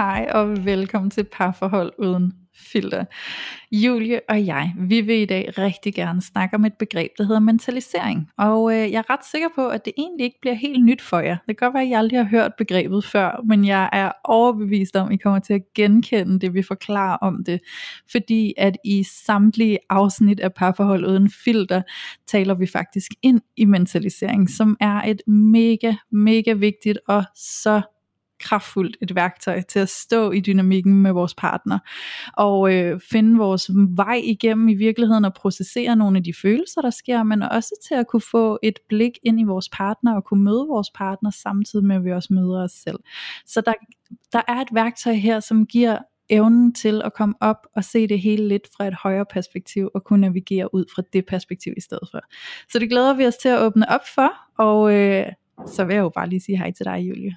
Hej og velkommen til Parforhold Uden Filter. Julie og jeg, vi vil i dag rigtig gerne snakke om et begreb, der hedder mentalisering. Og øh, jeg er ret sikker på, at det egentlig ikke bliver helt nyt for jer. Det kan godt være, at I aldrig har hørt begrebet før, men jeg er overbevist om, at I kommer til at genkende det, vi forklarer om det. Fordi at i samtlige afsnit af Parforhold Uden Filter, taler vi faktisk ind i mentalisering, som er et mega, mega vigtigt og så kraftfuldt et værktøj til at stå i dynamikken med vores partner og øh, finde vores vej igennem i virkeligheden og processere nogle af de følelser, der sker, men også til at kunne få et blik ind i vores partner og kunne møde vores partner samtidig med, at vi også møder os selv. Så der, der er et værktøj her, som giver evnen til at komme op og se det hele lidt fra et højere perspektiv og kunne navigere ud fra det perspektiv i stedet for. Så det glæder vi os til at åbne op for, og øh, så vil jeg jo bare lige sige hej til dig, Julie.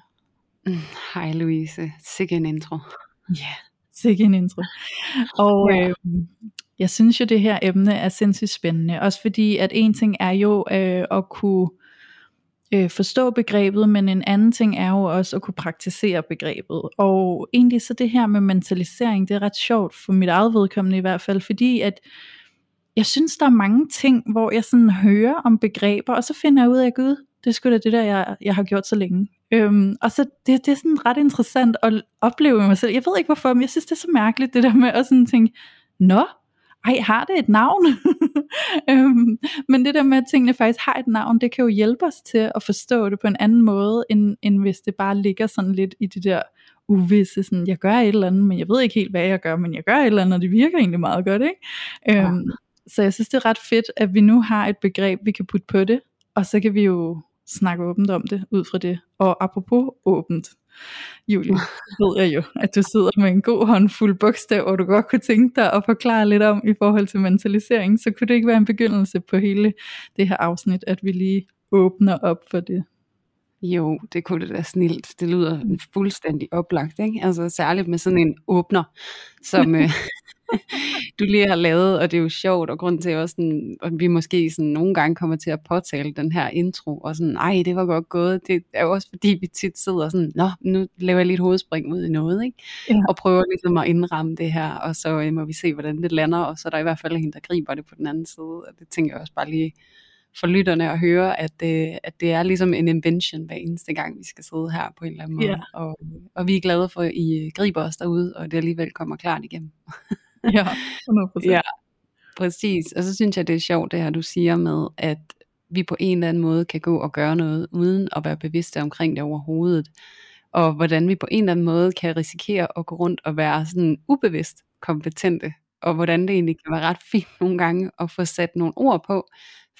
Mm, Hej Louise, sikke en intro. Ja, yeah, sikke en intro. Og Ja. øh, jeg synes jo, det her emne er sindssygt spændende. Også fordi, at en ting er jo øh, at kunne øh, forstå begrebet, men en anden ting er jo også at kunne praktisere begrebet. Og egentlig så det her med mentalisering, det er ret sjovt for mit eget vedkommende i hvert fald, fordi at jeg synes, der er mange ting, hvor jeg sådan hører om begreber, og så finder jeg ud af, gud, det er sgu da det der, jeg, jeg har gjort så længe. Øhm, og så det, det er sådan ret interessant at opleve med mig selv. Jeg ved ikke hvorfor, men jeg synes, det er så mærkeligt, det der med at sådan tænke, nå, ej, har det et navn? øhm, men det der med, at tingene faktisk har et navn, det kan jo hjælpe os til at forstå det på en anden måde, end, end hvis det bare ligger sådan lidt i det der uvisse, sådan, jeg gør et eller andet, men jeg ved ikke helt, hvad jeg gør, men jeg gør et eller andet, og det virker egentlig meget godt, ikke? Ja. Øhm, så jeg synes, det er ret fedt, at vi nu har et begreb, vi kan putte på det, og så kan vi jo snakke åbent om det, ud fra det. Og apropos åbent, Julie, ved jeg jo, at du sidder med en god håndfuld bogstaver, og du godt kunne tænke dig at forklare lidt om i forhold til mentalisering, så kunne det ikke være en begyndelse på hele det her afsnit, at vi lige åbner op for det. Jo, det kunne det da snilt. Det lyder fuldstændig oplagt, ikke? Altså særligt med sådan en åbner, som øh, du lige har lavet, og det er jo sjovt, og grund til også sådan, at vi måske sådan nogle gange kommer til at påtale den her intro, og sådan, ej, det var godt gået. Det er jo også fordi, vi tit sidder sådan, nå, nu laver jeg lige et hovedspring ud i noget, ikke? Ja. Og prøver ligesom at indramme det her, og så øh, må vi se, hvordan det lander, og så er der i hvert fald en, der griber det på den anden side, og det tænker jeg også bare lige for lytterne at høre, at det, at det er ligesom en invention hver eneste gang, vi skal sidde her på en eller anden måde. Ja. Og, og vi er glade for, at I griber os derude, og det alligevel kommer klart igennem. Ja, 100%. Ja, præcis. Og så synes jeg, det er sjovt, det her du siger med, at vi på en eller anden måde kan gå og gøre noget, uden at være bevidste omkring det overhovedet. Og hvordan vi på en eller anden måde kan risikere at gå rundt og være sådan ubevidst kompetente. Og hvordan det egentlig kan være ret fint nogle gange at få sat nogle ord på,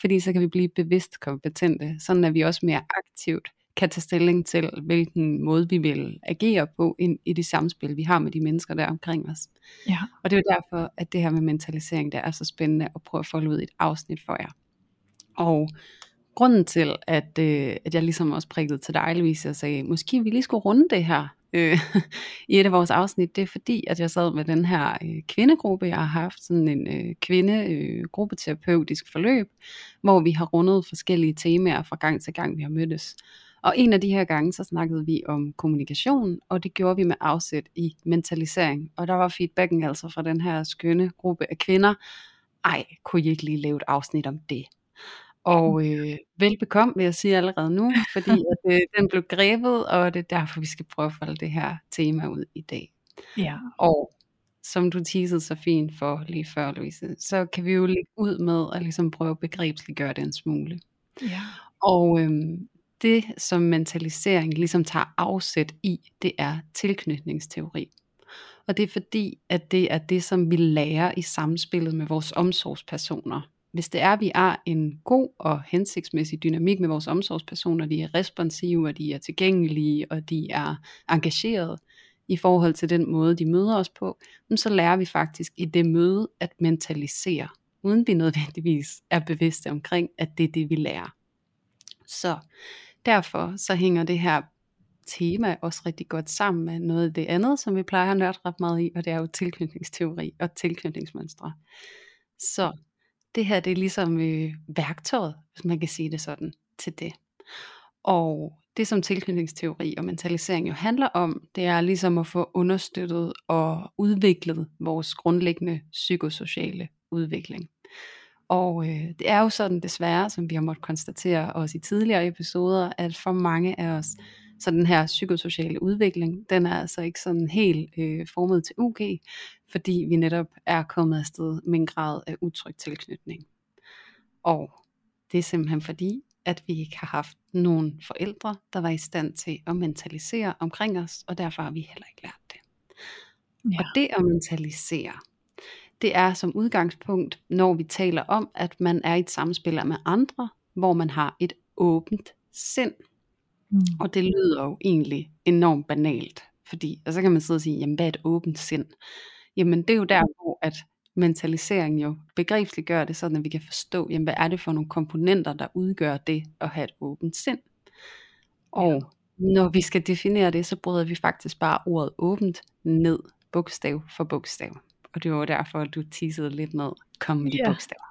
fordi så kan vi blive bevidst kompetente, sådan at vi også mere aktivt kan tage stilling til, hvilken måde vi vil agere på ind i det samspil, vi har med de mennesker, der er omkring os. Ja. Og det er jo derfor, at det her med mentalisering, det er så spændende at prøve at folde ud i et afsnit for jer. Og grunden til, at, øh, at jeg ligesom også prikkede til dig, Louise, og sagde, måske vi lige skulle runde det her øh, i et af vores afsnit, det er fordi, at jeg sad med den her øh, kvindegruppe, jeg har haft, sådan en øh, kvinde øh, gruppeterapeutisk forløb, hvor vi har rundet forskellige temaer fra gang til gang, vi har mødtes. Og en af de her gange, så snakkede vi om kommunikation, og det gjorde vi med afsæt i mentalisering. Og der var feedbacken altså fra den her skønne gruppe af kvinder, ej, kunne I ikke lige lave et afsnit om det? Og øh, velbekomme vil jeg sige allerede nu, fordi at, øh, den blev grebet, og det er derfor, vi skal prøve at folde det her tema ud i dag. Ja. Og som du teasede så fint for lige før, Louise, så kan vi jo lægge ud med at ligesom prøve at begrebsliggøre det en smule. Ja. Og øhm, det, som mentalisering ligesom tager afsæt i, det er tilknytningsteori. Og det er fordi, at det er det, som vi lærer i samspillet med vores omsorgspersoner hvis det er, at vi har en god og hensigtsmæssig dynamik med vores omsorgspersoner, de er responsive, og de er tilgængelige, og de er engagerede i forhold til den måde, de møder os på, så lærer vi faktisk i det møde at mentalisere, uden vi nødvendigvis er bevidste omkring, at det er det, vi lærer. Så derfor så hænger det her tema også rigtig godt sammen med noget af det andet, som vi plejer at nørde ret meget i, og det er jo tilknytningsteori og tilknytningsmønstre. Så det her det er ligesom øh, værktøjet, hvis man kan sige det sådan, til det. Og det som tilknytningsteori og mentalisering jo handler om, det er ligesom at få understøttet og udviklet vores grundlæggende psykosociale udvikling. Og øh, det er jo sådan desværre, som vi har måttet konstatere også i tidligere episoder, at for mange af os, så den her psykosociale udvikling, den er altså ikke sådan helt øh, formet til UG, fordi vi netop er kommet afsted med en grad af utryg tilknytning. Og det er simpelthen fordi, at vi ikke har haft nogen forældre, der var i stand til at mentalisere omkring os, og derfor har vi heller ikke lært det. Ja. Og det at mentalisere, det er som udgangspunkt, når vi taler om, at man er i et samspil med andre, hvor man har et åbent sind. Mm. Og det lyder jo egentlig enormt banalt, fordi, og så kan man sidde og sige, jamen hvad er et åbent sind? Jamen det er jo der, hvor at mentalisering jo begrebsligt gør det, sådan at vi kan forstå, jamen hvad er det for nogle komponenter, der udgør det at have et åbent sind. Og ja. når vi skal definere det, så bryder vi faktisk bare ordet åbent ned, bogstav for bogstav. Og det var derfor, at du teasede lidt med, kom de ja. bogstaver.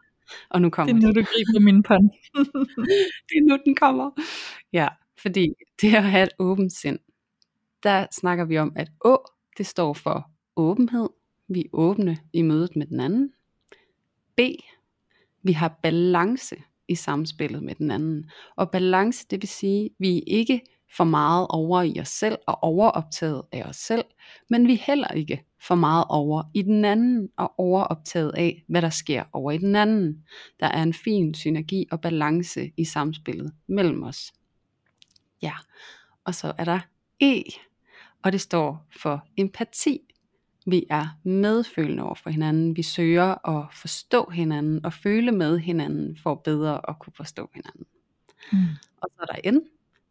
Og nu kommer Det er nu, du griber min pand. det er nu, den kommer. Ja, fordi det at have et åbent sind, der snakker vi om, at Å, det står for åbenhed, vi er åbne i mødet med den anden. B. Vi har balance i samspillet med den anden. Og balance, det vil sige, vi er ikke for meget over i os selv og overoptaget af os selv, men vi er heller ikke for meget over i den anden og overoptaget af, hvad der sker over i den anden. Der er en fin synergi og balance i samspillet mellem os. Ja, og så er der E, og det står for empati. Vi er medfølende over for hinanden. Vi søger at forstå hinanden og føle med hinanden for bedre at kunne forstå hinanden. Mm. Og så er der N,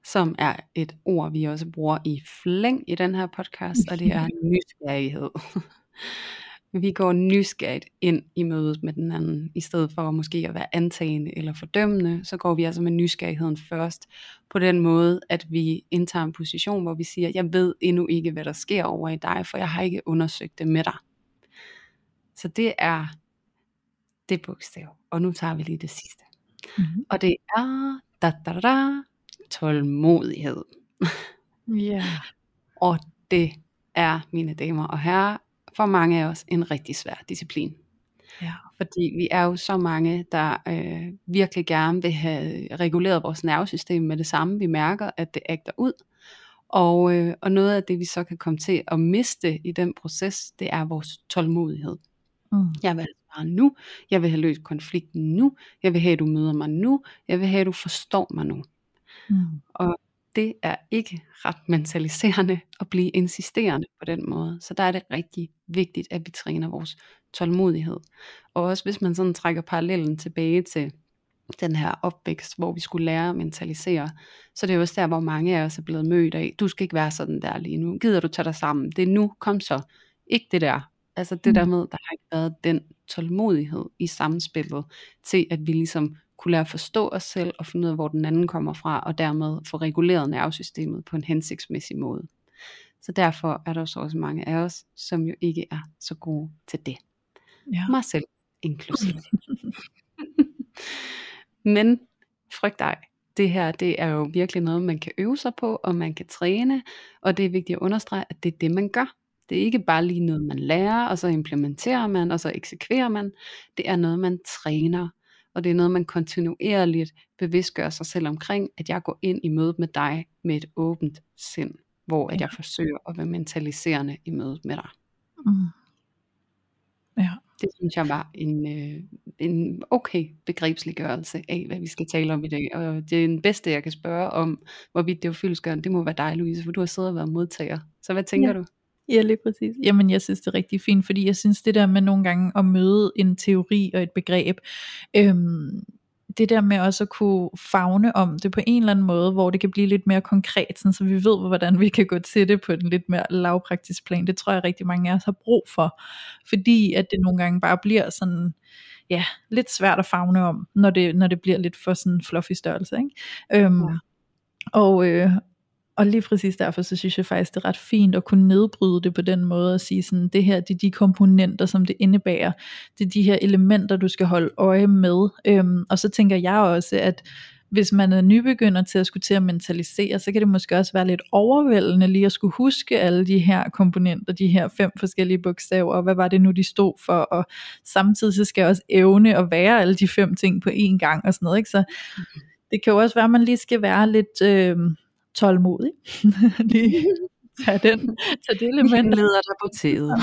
som er et ord, vi også bruger i flæng i den her podcast, og det er nysgerrighed. Vi går nysgerrigt ind i mødet med den anden, i stedet for måske at være antagende eller fordømmende, så går vi altså med nysgerrigheden først, på den måde, at vi indtager en position, hvor vi siger, jeg ved endnu ikke, hvad der sker over i dig, for jeg har ikke undersøgt det med dig. Så det er det bogstav. Og nu tager vi lige det sidste. Mm-hmm. Og det er da, da, da, tålmodighed. Ja. Yeah. og det er, mine damer og herrer, for mange af os en rigtig svær disciplin. Ja. Fordi vi er jo så mange, der øh, virkelig gerne vil have reguleret vores nervesystem med det samme. Vi mærker, at det ægter ud. Og, øh, og noget af det, vi så kan komme til at miste i den proces, det er vores tålmodighed. Mm. Jeg vil have nu. Jeg vil have løst konflikten nu. Jeg vil have, at du møder mig nu. Jeg vil have, at du forstår mig nu. Mm. Og det er ikke ret mentaliserende at blive insisterende på den måde. Så der er det rigtig vigtigt, at vi træner vores tålmodighed. Og også hvis man sådan trækker parallellen tilbage til den her opvækst, hvor vi skulle lære at mentalisere, så det er også der, hvor mange af os er blevet mødt af, du skal ikke være sådan der lige nu, gider du tage dig sammen, det er nu, kom så, ikke det der, altså det der mm. med, der har ikke været den tålmodighed i samspillet, til at vi ligesom kunne lære at forstå os selv og finde ud af, hvor den anden kommer fra, og dermed få reguleret nervesystemet på en hensigtsmæssig måde. Så derfor er der så også mange af os, som jo ikke er så gode til det. Ja. Mig selv inklusive. Men frygt dig, det her det er jo virkelig noget, man kan øve sig på, og man kan træne, og det er vigtigt at understrege, at det er det, man gør. Det er ikke bare lige noget, man lærer, og så implementerer man, og så eksekverer man. Det er noget, man træner og det er noget, man kontinuerligt bevidstgør sig selv omkring, at jeg går ind i mødet med dig med et åbent sind, hvor at jeg forsøger at være mentaliserende i mødet med dig. Mm. Ja. Det synes jeg var en, øh, en okay begrebsliggørelse af, hvad vi skal tale om i dag. Og det er den bedste, jeg kan spørge om, hvorvidt det er fyldesgørende. Det må være dig, Louise, for du har siddet og været modtager. Så hvad tænker ja. du? Ja, lige præcis. Jamen, jeg synes, det er rigtig fint, fordi jeg synes, det der med nogle gange at møde en teori og et begreb, øhm, det der med også at kunne fagne om det på en eller anden måde, hvor det kan blive lidt mere konkret, sådan, så vi ved, hvordan vi kan gå til det på en lidt mere lavpraktisk plan. Det tror jeg rigtig mange af os har brug for, fordi at det nogle gange bare bliver sådan, ja, lidt svært at fagne om, når det, når det bliver lidt for sådan fluffy størrelse. Ikke? Øhm, ja. Og, øh, og lige præcis derfor, så synes jeg faktisk, det er ret fint at kunne nedbryde det på den måde, og sige sådan, det her, det er de komponenter, som det indebærer, det er de her elementer, du skal holde øje med, øhm, og så tænker jeg også, at hvis man er nybegynder til at skulle til at mentalisere, så kan det måske også være lidt overvældende lige at skulle huske alle de her komponenter, de her fem forskellige bogstaver, og hvad var det nu, de stod for, og samtidig så skal jeg også evne at være alle de fem ting på én gang, og sådan noget, ikke? så det kan jo også være, at man lige skal være lidt... Øh, tålmodig. Lige tage, den, tage det element. leder dig på tedet.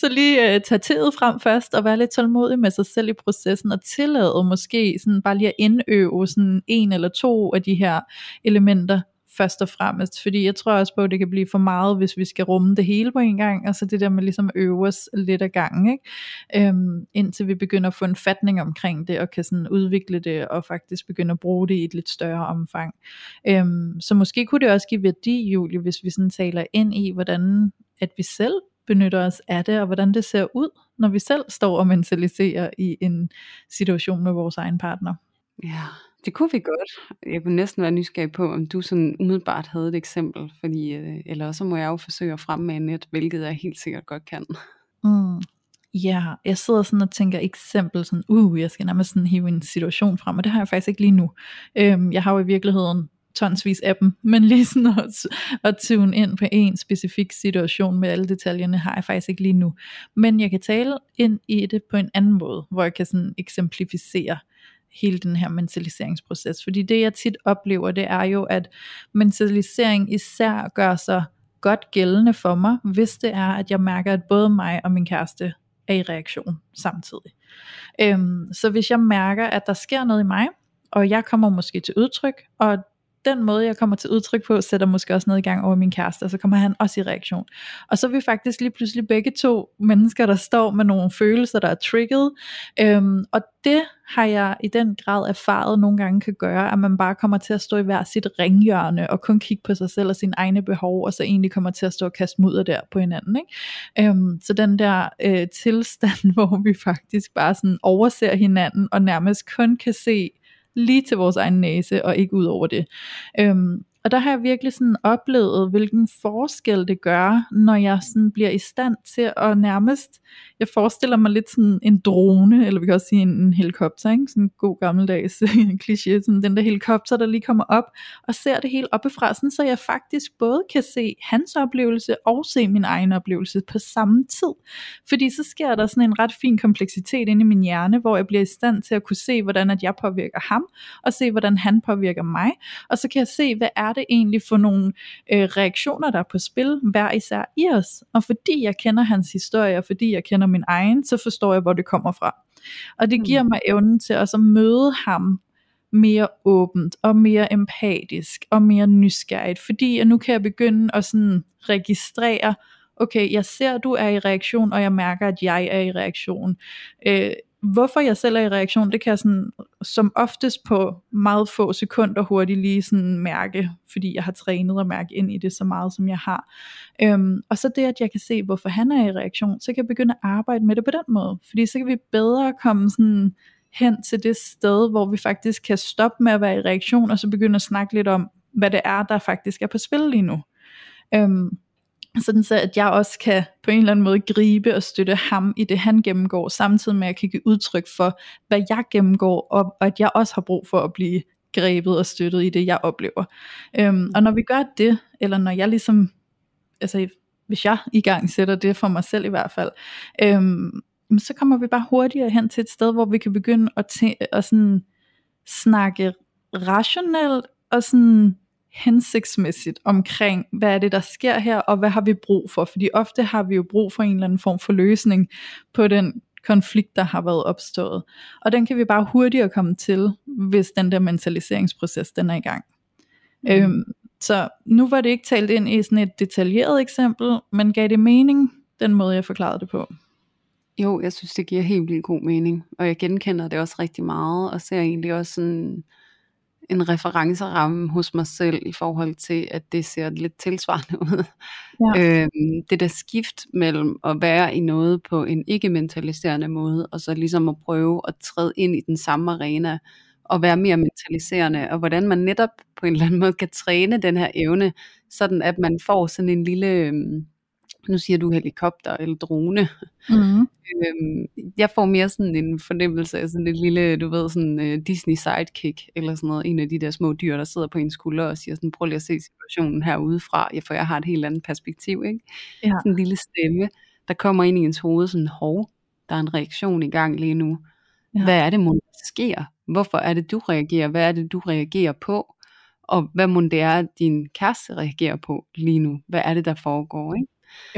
Så lige uh, tage tedet frem først, og være lidt tålmodig med sig selv i processen, og tillade måske sådan bare lige at indøve sådan en eller to af de her elementer, først og fremmest, fordi jeg tror også på, at det kan blive for meget, hvis vi skal rumme det hele på en gang, og så det der med ligesom at øve os lidt ad gangen, ikke? Øhm, indtil vi begynder at få en fatning omkring det, og kan sådan udvikle det, og faktisk begynde at bruge det i et lidt større omfang. Øhm, så måske kunne det også give værdi, Julie, hvis vi sådan taler ind i, hvordan at vi selv benytter os af det, og hvordan det ser ud, når vi selv står og mentaliserer i en situation med vores egen partner. Ja, det kunne vi godt. Jeg kunne næsten være nysgerrig på, om du sådan umiddelbart havde et eksempel, fordi, øh, eller så må jeg jo forsøge at fremme med net, hvilket jeg helt sikkert godt kan. Mm. Ja, jeg sidder sådan og tænker eksempel sådan, uh, jeg skal nærmest sådan hive en situation frem, og det har jeg faktisk ikke lige nu. Øhm, jeg har jo i virkeligheden tonsvis af dem, men lige sådan at, at tune ind på en specifik situation med alle detaljerne, har jeg faktisk ikke lige nu. Men jeg kan tale ind i det på en anden måde, hvor jeg kan sådan eksemplificere hele den her mentaliseringsproces. Fordi det jeg tit oplever, det er jo, at mentalisering især gør sig godt gældende for mig, hvis det er, at jeg mærker, at både mig og min kæreste er i reaktion samtidig. Øhm, så hvis jeg mærker, at der sker noget i mig, og jeg kommer måske til udtryk, og den måde, jeg kommer til udtryk på, sætter måske også noget i gang over min kæreste, og så kommer han også i reaktion. Og så er vi faktisk lige pludselig begge to mennesker, der står med nogle følelser, der er trigget. Øhm, og det har jeg i den grad erfaret nogle gange kan gøre, at man bare kommer til at stå i hver sit ringhjørne, og kun kigge på sig selv og sine egne behov, og så egentlig kommer til at stå og kaste mudder der på hinanden. Ikke? Øhm, så den der øh, tilstand, hvor vi faktisk bare sådan overser hinanden, og nærmest kun kan se lige til vores egen næse, og ikke ud over det. Øhm, og der har jeg virkelig sådan oplevet, hvilken forskel det gør, når jeg sådan bliver i stand til at nærmest, jeg forestiller mig lidt sådan en drone, eller vi kan også sige en, en helikopter, ikke? sådan en god gammeldags kliché, sådan den der helikopter, der lige kommer op og ser det hele oppefra, sådan, så jeg faktisk både kan se hans oplevelse og se min egen oplevelse på samme tid. Fordi så sker der sådan en ret fin kompleksitet inde i min hjerne, hvor jeg bliver i stand til at kunne se, hvordan at jeg påvirker ham, og se, hvordan han påvirker mig, og så kan jeg se, hvad er det egentlig for nogle øh, reaktioner, der er på spil, hver især i os. Og fordi jeg kender hans historie, og fordi jeg kender min egen, så forstår jeg, hvor det kommer fra. Og det giver mm. mig evnen til også at møde ham mere åbent og mere empatisk og mere nysgerrigt, fordi jeg nu kan jeg begynde at sådan registrere, okay, jeg ser, at du er i reaktion, og jeg mærker, at jeg er i reaktion. Øh, hvorfor jeg selv er i reaktion, det kan jeg sådan, som oftest på meget få sekunder hurtigt lige sådan mærke, fordi jeg har trænet og mærke ind i det så meget, som jeg har. Øhm, og så det, at jeg kan se, hvorfor han er i reaktion, så kan jeg begynde at arbejde med det på den måde, fordi så kan vi bedre komme sådan hen til det sted, hvor vi faktisk kan stoppe med at være i reaktion, og så begynde at snakke lidt om, hvad det er, der faktisk er på spil lige nu. Øhm, sådan så at jeg også kan på en eller anden måde gribe og støtte ham i det han gennemgår, samtidig med at jeg kan give udtryk for, hvad jeg gennemgår, og, at jeg også har brug for at blive grebet og støttet i det, jeg oplever. Øhm, og når vi gør det, eller når jeg ligesom, altså hvis jeg i gang sætter det for mig selv i hvert fald, øhm, så kommer vi bare hurtigere hen til et sted, hvor vi kan begynde at, tæ- at sådan snakke rationelt og sådan hensigtsmæssigt omkring, hvad er det, der sker her, og hvad har vi brug for? Fordi ofte har vi jo brug for en eller anden form for løsning på den konflikt, der har været opstået. Og den kan vi bare hurtigere komme til, hvis den der mentaliseringsproces, den er i gang. Mm. Øhm, Så nu var det ikke talt ind i sådan et detaljeret eksempel, men gav det mening, den måde jeg forklarede det på? Jo, jeg synes, det giver helt vildt god mening, og jeg genkender det også rigtig meget, og ser egentlig også sådan en referenceramme hos mig selv i forhold til, at det ser lidt tilsvarende ud. Ja. Øhm, det der skift mellem at være i noget på en ikke-mentaliserende måde, og så ligesom at prøve at træde ind i den samme arena, og være mere mentaliserende, og hvordan man netop på en eller anden måde kan træne den her evne, sådan at man får sådan en lille, øhm, nu siger du helikopter eller drone, mm. øhm, jeg får mere sådan en fornemmelse af sådan et lille, du ved, sådan uh, Disney sidekick, eller sådan noget, en af de der små dyr, der sidder på en skulder og siger sådan, prøv lige at se situationen herudefra, ja, for jeg har et helt andet perspektiv, ikke? Ja. Sådan en lille stemme, der kommer ind i ens hoved, sådan, hov, der er en reaktion i gang lige nu. Ja. Hvad er det, der sker? Hvorfor er det, du reagerer? Hvad er det, du reagerer på? Og hvad må det er, din kæreste reagerer på lige nu? Hvad er det, der foregår? Ikke?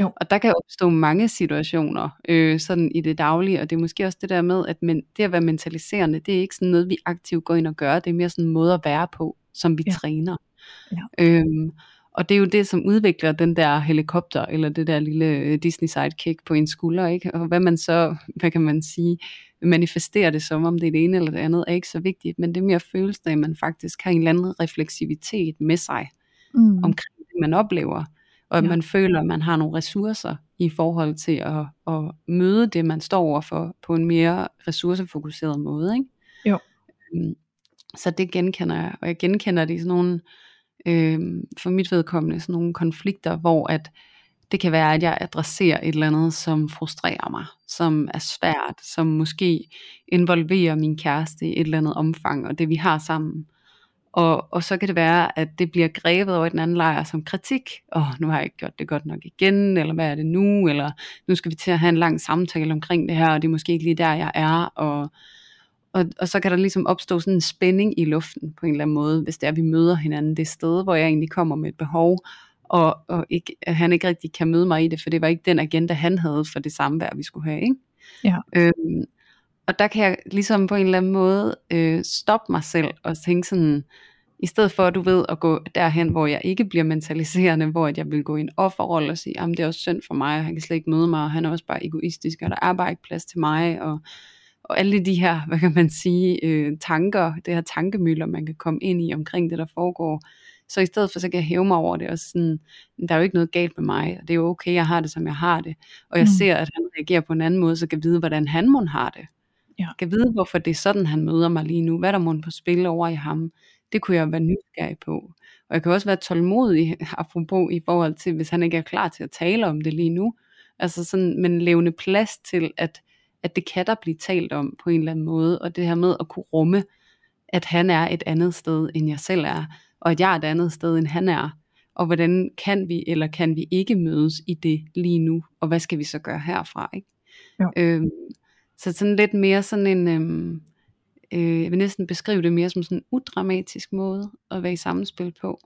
Jo. Og der kan opstå mange situationer øh, sådan i det daglige, og det er måske også det der med, at men, det at være mentaliserende, det er ikke sådan noget, vi aktivt går ind og gør, det er mere sådan en måde at være på, som vi ja. træner. Ja. Øhm, og det er jo det, som udvikler den der helikopter, eller det der lille øh, Disney sidekick på en skulder, ikke? Og hvad man så, hvad kan man sige, manifesterer det som, om det er det ene eller det andet, er ikke så vigtigt, men det er mere følelsen af, at man faktisk har en eller anden refleksivitet med sig, mm. omkring det, man oplever og at ja. man føler, at man har nogle ressourcer i forhold til at, at møde det, man står overfor på en mere ressourcefokuseret måde. Ikke? Jo. Øhm, så det genkender jeg, og jeg genkender det i sådan nogle, øh, for mit vedkommende, sådan nogle konflikter, hvor at det kan være, at jeg adresserer et eller andet, som frustrerer mig, som er svært, som måske involverer min kæreste i et eller andet omfang, og det vi har sammen. Og, og så kan det være, at det bliver grebet over i den anden lejr som kritik. Åh, oh, nu har jeg ikke gjort det godt nok igen, eller hvad er det nu? Eller nu skal vi til at have en lang samtale omkring det her, og det er måske ikke lige der, jeg er. Og, og, og så kan der ligesom opstå sådan en spænding i luften på en eller anden måde, hvis det er, at vi møder hinanden det sted, hvor jeg egentlig kommer med et behov, og, og ikke, han ikke rigtig kan møde mig i det, for det var ikke den agenda, han havde for det samvær, vi skulle have. Ikke? Ja. Øhm, og der kan jeg ligesom på en eller anden måde øh, stoppe mig selv og tænke sådan, i stedet for, du ved, at gå derhen, hvor jeg ikke bliver mentaliserende, hvor jeg vil gå i en offerrolle og sige, jamen det er også synd for mig, og han kan slet ikke møde mig, og han er også bare egoistisk, og der er bare ikke plads til mig, og, og alle de her, hvad kan man sige, øh, tanker, det her tankemøller, man kan komme ind i omkring det, der foregår. Så i stedet for, så kan jeg hæve mig over det, og sådan, der er jo ikke noget galt med mig, og det er jo okay, jeg har det, som jeg har det. Og jeg mm. ser, at han reagerer på en anden måde, så kan jeg vide, hvordan han må have det. Ja. Jeg kan vide, hvorfor det er sådan, han møder mig lige nu. Hvad der må på spil over i ham. Det kunne jeg være nysgerrig på. Og jeg kan også være tålmodig, apropos i forhold til, hvis han ikke er klar til at tale om det lige nu. Altså sådan, men levende plads til, at, at det kan der blive talt om på en eller anden måde. Og det her med at kunne rumme, at han er et andet sted, end jeg selv er. Og at jeg er et andet sted, end han er. Og hvordan kan vi, eller kan vi ikke mødes i det lige nu? Og hvad skal vi så gøre herfra? Ikke? Jo. Øhm, så sådan lidt mere sådan en, øhm, øh, jeg vil næsten beskrive det mere som sådan en udramatisk måde at være i samspil på,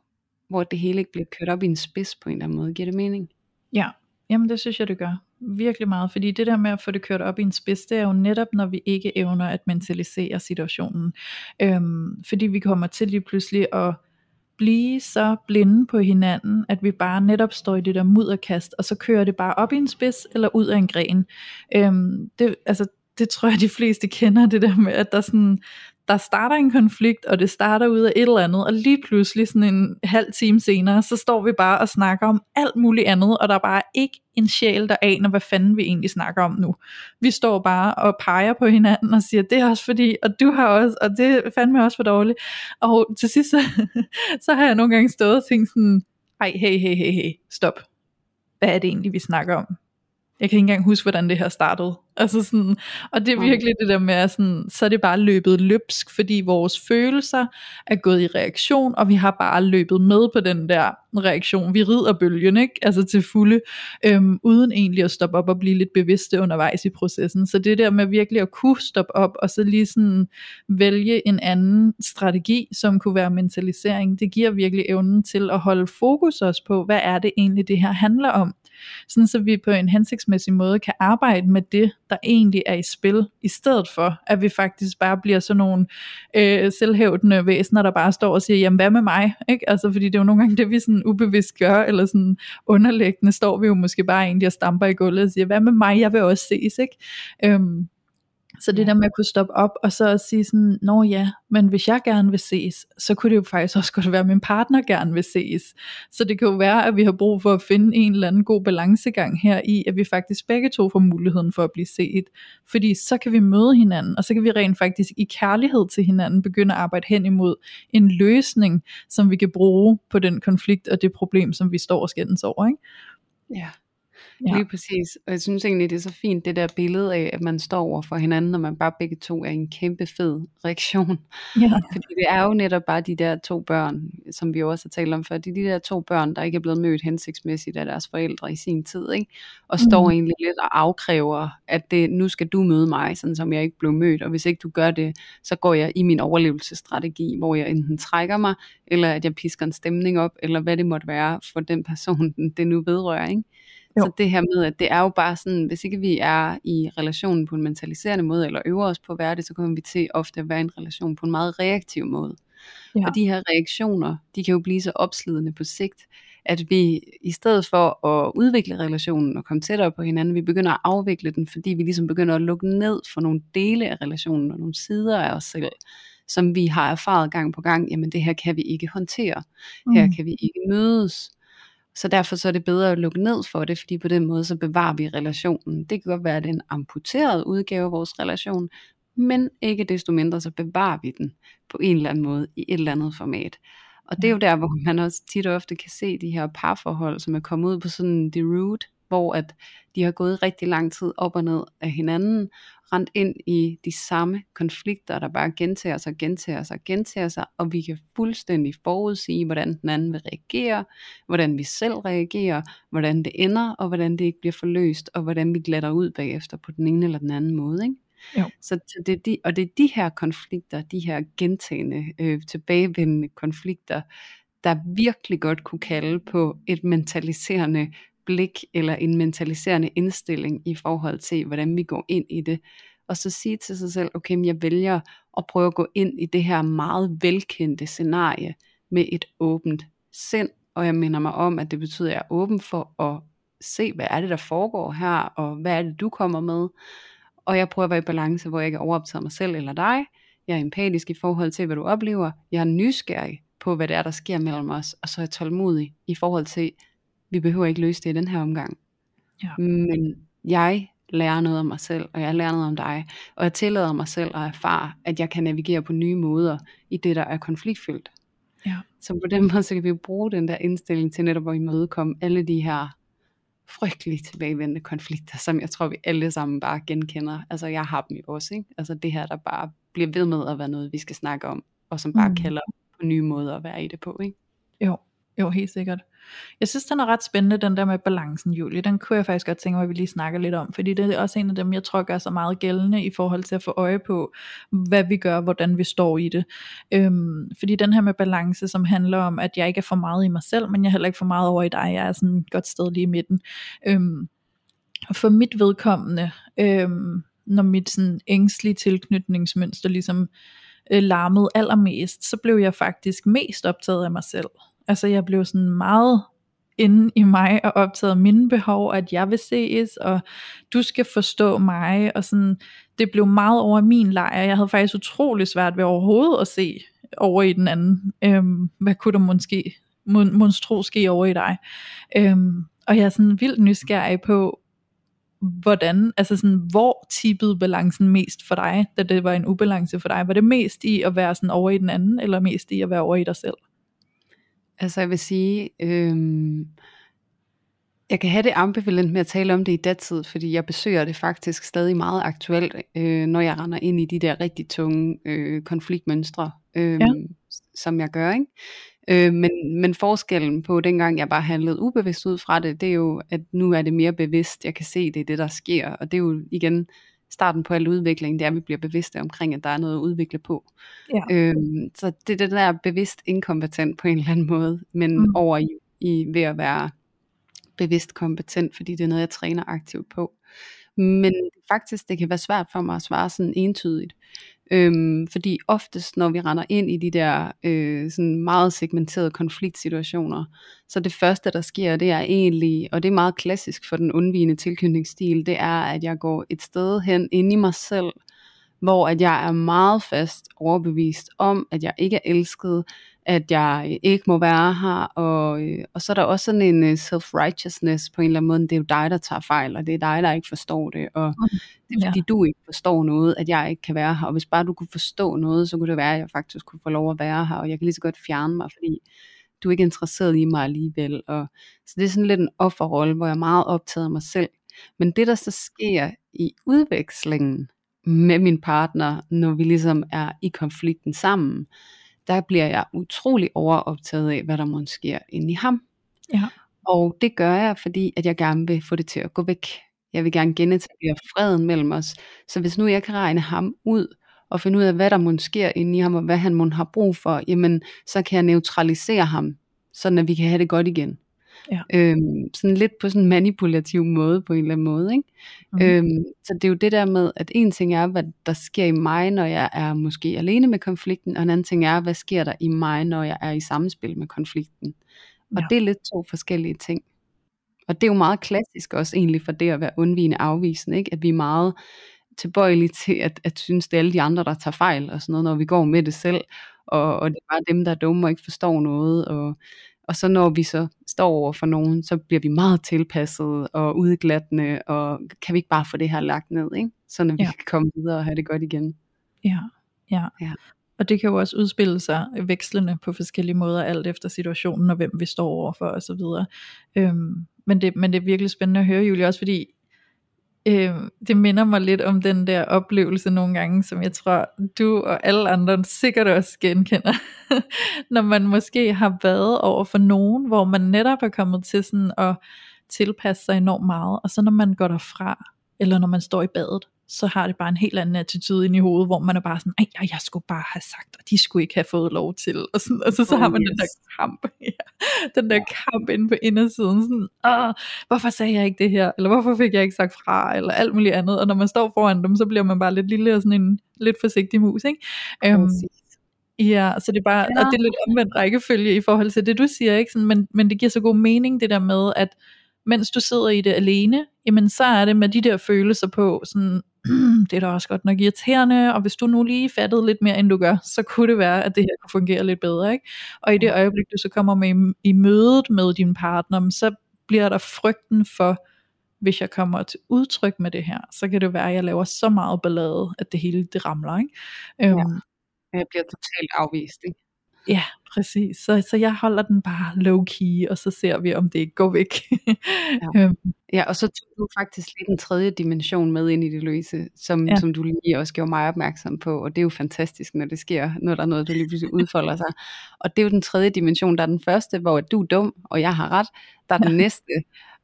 hvor det hele ikke bliver kørt op i en spids på en eller anden måde. Giver det mening? Ja, jamen det synes jeg det gør. Virkelig meget, fordi det der med at få det kørt op i en spids, det er jo netop, når vi ikke evner at mentalisere situationen. Øhm, fordi vi kommer til lige pludselig at blive så blinde på hinanden, at vi bare netop står i det der mudderkast, og så kører det bare op i en spids, eller ud af en gren. Øhm, det, altså, det tror jeg de fleste kender, det der med, at der sådan, der starter en konflikt, og det starter ud af et eller andet, og lige pludselig sådan en halv time senere, så står vi bare og snakker om alt muligt andet, og der er bare ikke en sjæl, der aner, hvad fanden vi egentlig snakker om nu. Vi står bare og peger på hinanden og siger, det er også fordi, og du har også, og det er fandme også for dårligt. Og til sidst, så, så har jeg nogle gange stået og tænkt sådan, ej, hey, hey, hey, hey, stop. Hvad er det egentlig, vi snakker om? Jeg kan ikke engang huske, hvordan det her startede. Altså sådan, og det er virkelig det der med, at sådan, så er det bare løbet løbsk, fordi vores følelser er gået i reaktion, og vi har bare løbet med på den der reaktion. Vi rider bølgen, ikke? Altså til fulde, øhm, uden egentlig at stoppe op og blive lidt bevidste undervejs i processen. Så det der med virkelig at kunne stoppe op, og så lige sådan vælge en anden strategi, som kunne være mentalisering, det giver virkelig evnen til at holde fokus også på, hvad er det egentlig, det her handler om sådan så vi på en hensigtsmæssig måde kan arbejde med det, der egentlig er i spil, i stedet for at vi faktisk bare bliver sådan nogle øh, selvhævdende væsener, der bare står og siger, jamen hvad med mig? Ikke? Altså fordi det er jo nogle gange det, vi sådan ubevidst gør, eller sådan underliggende står vi jo måske bare egentlig og stamper i gulvet og siger, hvad med mig? Jeg vil også ses. Ikke? Øhm, så det ja. der med at kunne stoppe op, og så at sige sådan, nå ja, men hvis jeg gerne vil ses, så kunne det jo faktisk også godt være, at min partner gerne vil ses. Så det kan jo være, at vi har brug for at finde en eller anden god balancegang her i, at vi faktisk begge to får muligheden for at blive set. Fordi så kan vi møde hinanden, og så kan vi rent faktisk i kærlighed til hinanden begynde at arbejde hen imod en løsning, som vi kan bruge på den konflikt og det problem, som vi står og skændes over. Ikke? Ja. Ja. Lige præcis. Og jeg synes egentlig, det er så fint, det der billede af, at man står over for hinanden, når man bare begge to er en kæmpe fed reaktion. Ja. Fordi det er jo netop bare de der to børn, som vi også har talt om før, det er de der to børn, der ikke er blevet mødt hensigtsmæssigt af deres forældre i sin tid, ikke? og står mm. egentlig lidt og afkræver, at det, nu skal du møde mig, sådan som jeg ikke blev mødt, og hvis ikke du gør det, så går jeg i min overlevelsesstrategi, hvor jeg enten trækker mig, eller at jeg pisker en stemning op, eller hvad det måtte være for den person, det nu vedrører. Ikke? Jo. Så det her med, at det er jo bare sådan, hvis ikke vi er i relationen på en mentaliserende måde, eller øver os på at være det, så kommer vi til ofte at være i en relation på en meget reaktiv måde. Ja. Og de her reaktioner, de kan jo blive så opslidende på sigt, at vi i stedet for at udvikle relationen og komme tættere på hinanden, vi begynder at afvikle den, fordi vi ligesom begynder at lukke ned for nogle dele af relationen og nogle sider af os selv, som vi har erfaret gang på gang, jamen det her kan vi ikke håndtere, her mm. kan vi ikke mødes, så derfor så er det bedre at lukke ned for det, fordi på den måde så bevarer vi relationen. Det kan godt være, at det er en amputeret udgave af vores relation, men ikke desto mindre så bevarer vi den på en eller anden måde i et eller andet format. Og det er jo der, hvor man også tit og ofte kan se de her parforhold, som er kommet ud på sådan the root, hvor at de har gået rigtig lang tid op og ned af hinanden, rent ind i de samme konflikter, der bare gentager sig, gentager sig, gentager sig, og vi kan fuldstændig forudsige, hvordan den anden vil reagere, hvordan vi selv reagerer, hvordan det ender, og hvordan det ikke bliver forløst, og hvordan vi glatter ud bagefter på den ene eller den anden måde. Ikke? Jo. Så det er de, og det er de her konflikter, de her gentagende, øh, tilbagevendende konflikter, der virkelig godt kunne kalde på et mentaliserende blik eller en mentaliserende indstilling i forhold til, hvordan vi går ind i det. Og så sige til sig selv, okay, jeg vælger at prøve at gå ind i det her meget velkendte scenarie med et åbent sind. Og jeg minder mig om, at det betyder, at jeg er åben for at se, hvad er det, der foregår her, og hvad er det, du kommer med. Og jeg prøver at være i balance, hvor jeg ikke overoptager mig selv eller dig. Jeg er empatisk i forhold til, hvad du oplever. Jeg er nysgerrig på, hvad det er, der sker mellem os. Og så er jeg tålmodig i forhold til, vi behøver ikke løse det i den her omgang. Ja. Men jeg lærer noget om mig selv, og jeg lærer noget om dig, og jeg tillader mig selv at erfare, at jeg kan navigere på nye måder i det, der er konfliktfyldt. Ja. Så på den måde, så kan vi bruge den der indstilling til netop at imødekomme alle de her frygtelige tilbagevendte konflikter, som jeg tror, vi alle sammen bare genkender. Altså, jeg har dem jo også, ikke? Altså det her, der bare bliver ved med at være noget, vi skal snakke om, og som bare mm. kalder på nye måder at være i det på, ikke? Jo, jo, helt sikkert. Jeg synes, den er ret spændende, den der med balancen, Julie. Den kunne jeg faktisk godt tænke mig, at vi lige snakker lidt om, fordi det er også en af dem, jeg tror gør så meget gældende i forhold til at få øje på, hvad vi gør, hvordan vi står i det. Øhm, fordi den her med balance, som handler om, at jeg ikke er for meget i mig selv, men jeg er heller ikke for meget over i dig. Jeg er sådan et godt sted lige i midten. Øhm, for mit vedkommende, øhm, når mit sådan ængstlige tilknytningsmønster ligesom øh, larmede allermest, så blev jeg faktisk mest optaget af mig selv. Altså jeg blev sådan meget inde i mig og optaget mine behov, at jeg vil ses, og du skal forstå mig, og sådan, det blev meget over min lejr. Jeg havde faktisk utrolig svært ved overhovedet at se over i den anden. Øhm, hvad kunne der måske monstro ske over i dig? Øhm, og jeg er sådan vildt nysgerrig på, hvordan, altså sådan, hvor tippede balancen mest for dig, da det var en ubalance for dig? Var det mest i at være sådan over i den anden, eller mest i at være over i dig selv? Altså jeg vil sige, øh, jeg kan have det ambivalent med at tale om det i datid, fordi jeg besøger det faktisk stadig meget aktuelt, øh, når jeg render ind i de der rigtig tunge øh, konfliktmønstre, øh, ja. som jeg gør. Ikke? Øh, men, men forskellen på dengang jeg bare handlede ubevidst ud fra det, det er jo, at nu er det mere bevidst, jeg kan se, det er det, der sker, og det er jo igen starten på al udvikling, det er, at vi bliver bevidste omkring, at der er noget at udvikle på. Ja. Øhm, så det er det der bevidst inkompetent på en eller anden måde, men mm. over i, i ved at være bevidst kompetent, fordi det er noget, jeg træner aktivt på. Men faktisk, det kan være svært for mig at svare sådan entydigt. Øhm, fordi oftest, når vi render ind i de der øh, sådan meget segmenterede konfliktsituationer, så det første, der sker, det er egentlig, og det er meget klassisk for den undvigende tilknytningsstil, det er, at jeg går et sted hen ind i mig selv, hvor at jeg er meget fast overbevist om, at jeg ikke er elsket, at jeg ikke må være her, og, øh, og så er der også sådan en øh, self-righteousness på en eller anden måde, det er jo dig, der tager fejl, og det er dig, der ikke forstår det, og mm, det er fordi du ikke forstår noget, at jeg ikke kan være her, og hvis bare du kunne forstå noget, så kunne det være, at jeg faktisk kunne få lov at være her, og jeg kan lige så godt fjerne mig, fordi du er ikke interesseret i mig alligevel, og så det er sådan lidt en offerrolle, hvor jeg er meget optaget af mig selv, men det der så sker i udvekslingen med min partner, når vi ligesom er i konflikten sammen, der bliver jeg utrolig overoptaget af, hvad der måske sker inde i ham. Ja. Og det gør jeg, fordi at jeg gerne vil få det til at gå væk. Jeg vil gerne genetablere freden mellem os. Så hvis nu jeg kan regne ham ud, og finde ud af, hvad der måske sker inde i ham, og hvad han må have brug for, jamen, så kan jeg neutralisere ham, sådan at vi kan have det godt igen. Ja. Øhm, sådan lidt på sådan en manipulativ måde på en eller anden måde. Ikke? Mm. Øhm, så det er jo det der med, at en ting er, hvad der sker i mig, når jeg er måske alene med konflikten, og en anden ting er, hvad sker der i mig, når jeg er i samspil med konflikten. Og ja. det er lidt to forskellige ting. Og det er jo meget klassisk også egentlig for det at være undvigende afvisende, ikke? at vi er meget tilbøjelige til at, at synes, det er alle de andre, der tager fejl og sådan noget, når vi går med det selv, og, og det er bare dem, der er dumme og ikke forstår noget, og og så når vi så står over for nogen, så bliver vi meget tilpasset og udglattende, og kan vi ikke bare få det her lagt ned, ikke? så vi ja. kan komme videre og have det godt igen. Ja, ja. ja. Og det kan jo også udspille sig vekslende på forskellige måder, alt efter situationen og hvem vi står overfor osv. Øhm, men, det, men det er virkelig spændende at høre, Julie, også fordi øh, det minder mig lidt om den der oplevelse nogle gange, som jeg tror, du og alle andre sikkert også genkender. Når man måske har været over for nogen, hvor man netop er kommet til sådan at tilpasse sig enormt meget, og så når man går derfra, eller når man står i badet, så har det bare en helt anden attitude ind i hovedet, hvor man er bare sådan, ej, jeg skulle bare have sagt, og de skulle ikke have fået lov til, og, sådan, og så, så oh, har man yes. den der kamp, ja, den der kamp inde på indersiden, sådan, Åh, hvorfor sagde jeg ikke det her, eller hvorfor fik jeg ikke sagt fra, eller alt muligt andet, og når man står foran dem, så bliver man bare lidt lille og sådan en lidt forsigtig mus, ikke? Um, Ja, så det er bare, ja. og det er lidt omvendt rækkefølge i forhold til det du siger, ikke? Sådan, men, men det giver så god mening det der med, at mens du sidder i det alene, jamen så er det med de der følelser på, sådan, det er da også godt nok irriterende, og hvis du nu lige fattede lidt mere, end du gør, så kunne det være, at det her kunne fungere lidt bedre. Ikke? Og i det øjeblik, du så kommer med i, mødet med din partner, så bliver der frygten for, hvis jeg kommer til udtryk med det her, så kan det være, at jeg laver så meget ballade, at det hele det ramler. Ikke? Ja. Øhm, jeg bliver totalt afvist. Ikke? Ja, præcis. Så, så jeg holder den bare low-key, og så ser vi, om det ikke går væk. ja. Øhm. ja, og så tog du faktisk lige den tredje dimension med ind i det, Louise, som, ja. som du lige også gjorde mig opmærksom på, og det er jo fantastisk, når det sker, når der er noget, der lige pludselig udfolder sig. Og det er jo den tredje dimension, der er den første, hvor du er dum, og jeg har ret. Der er den ja. næste,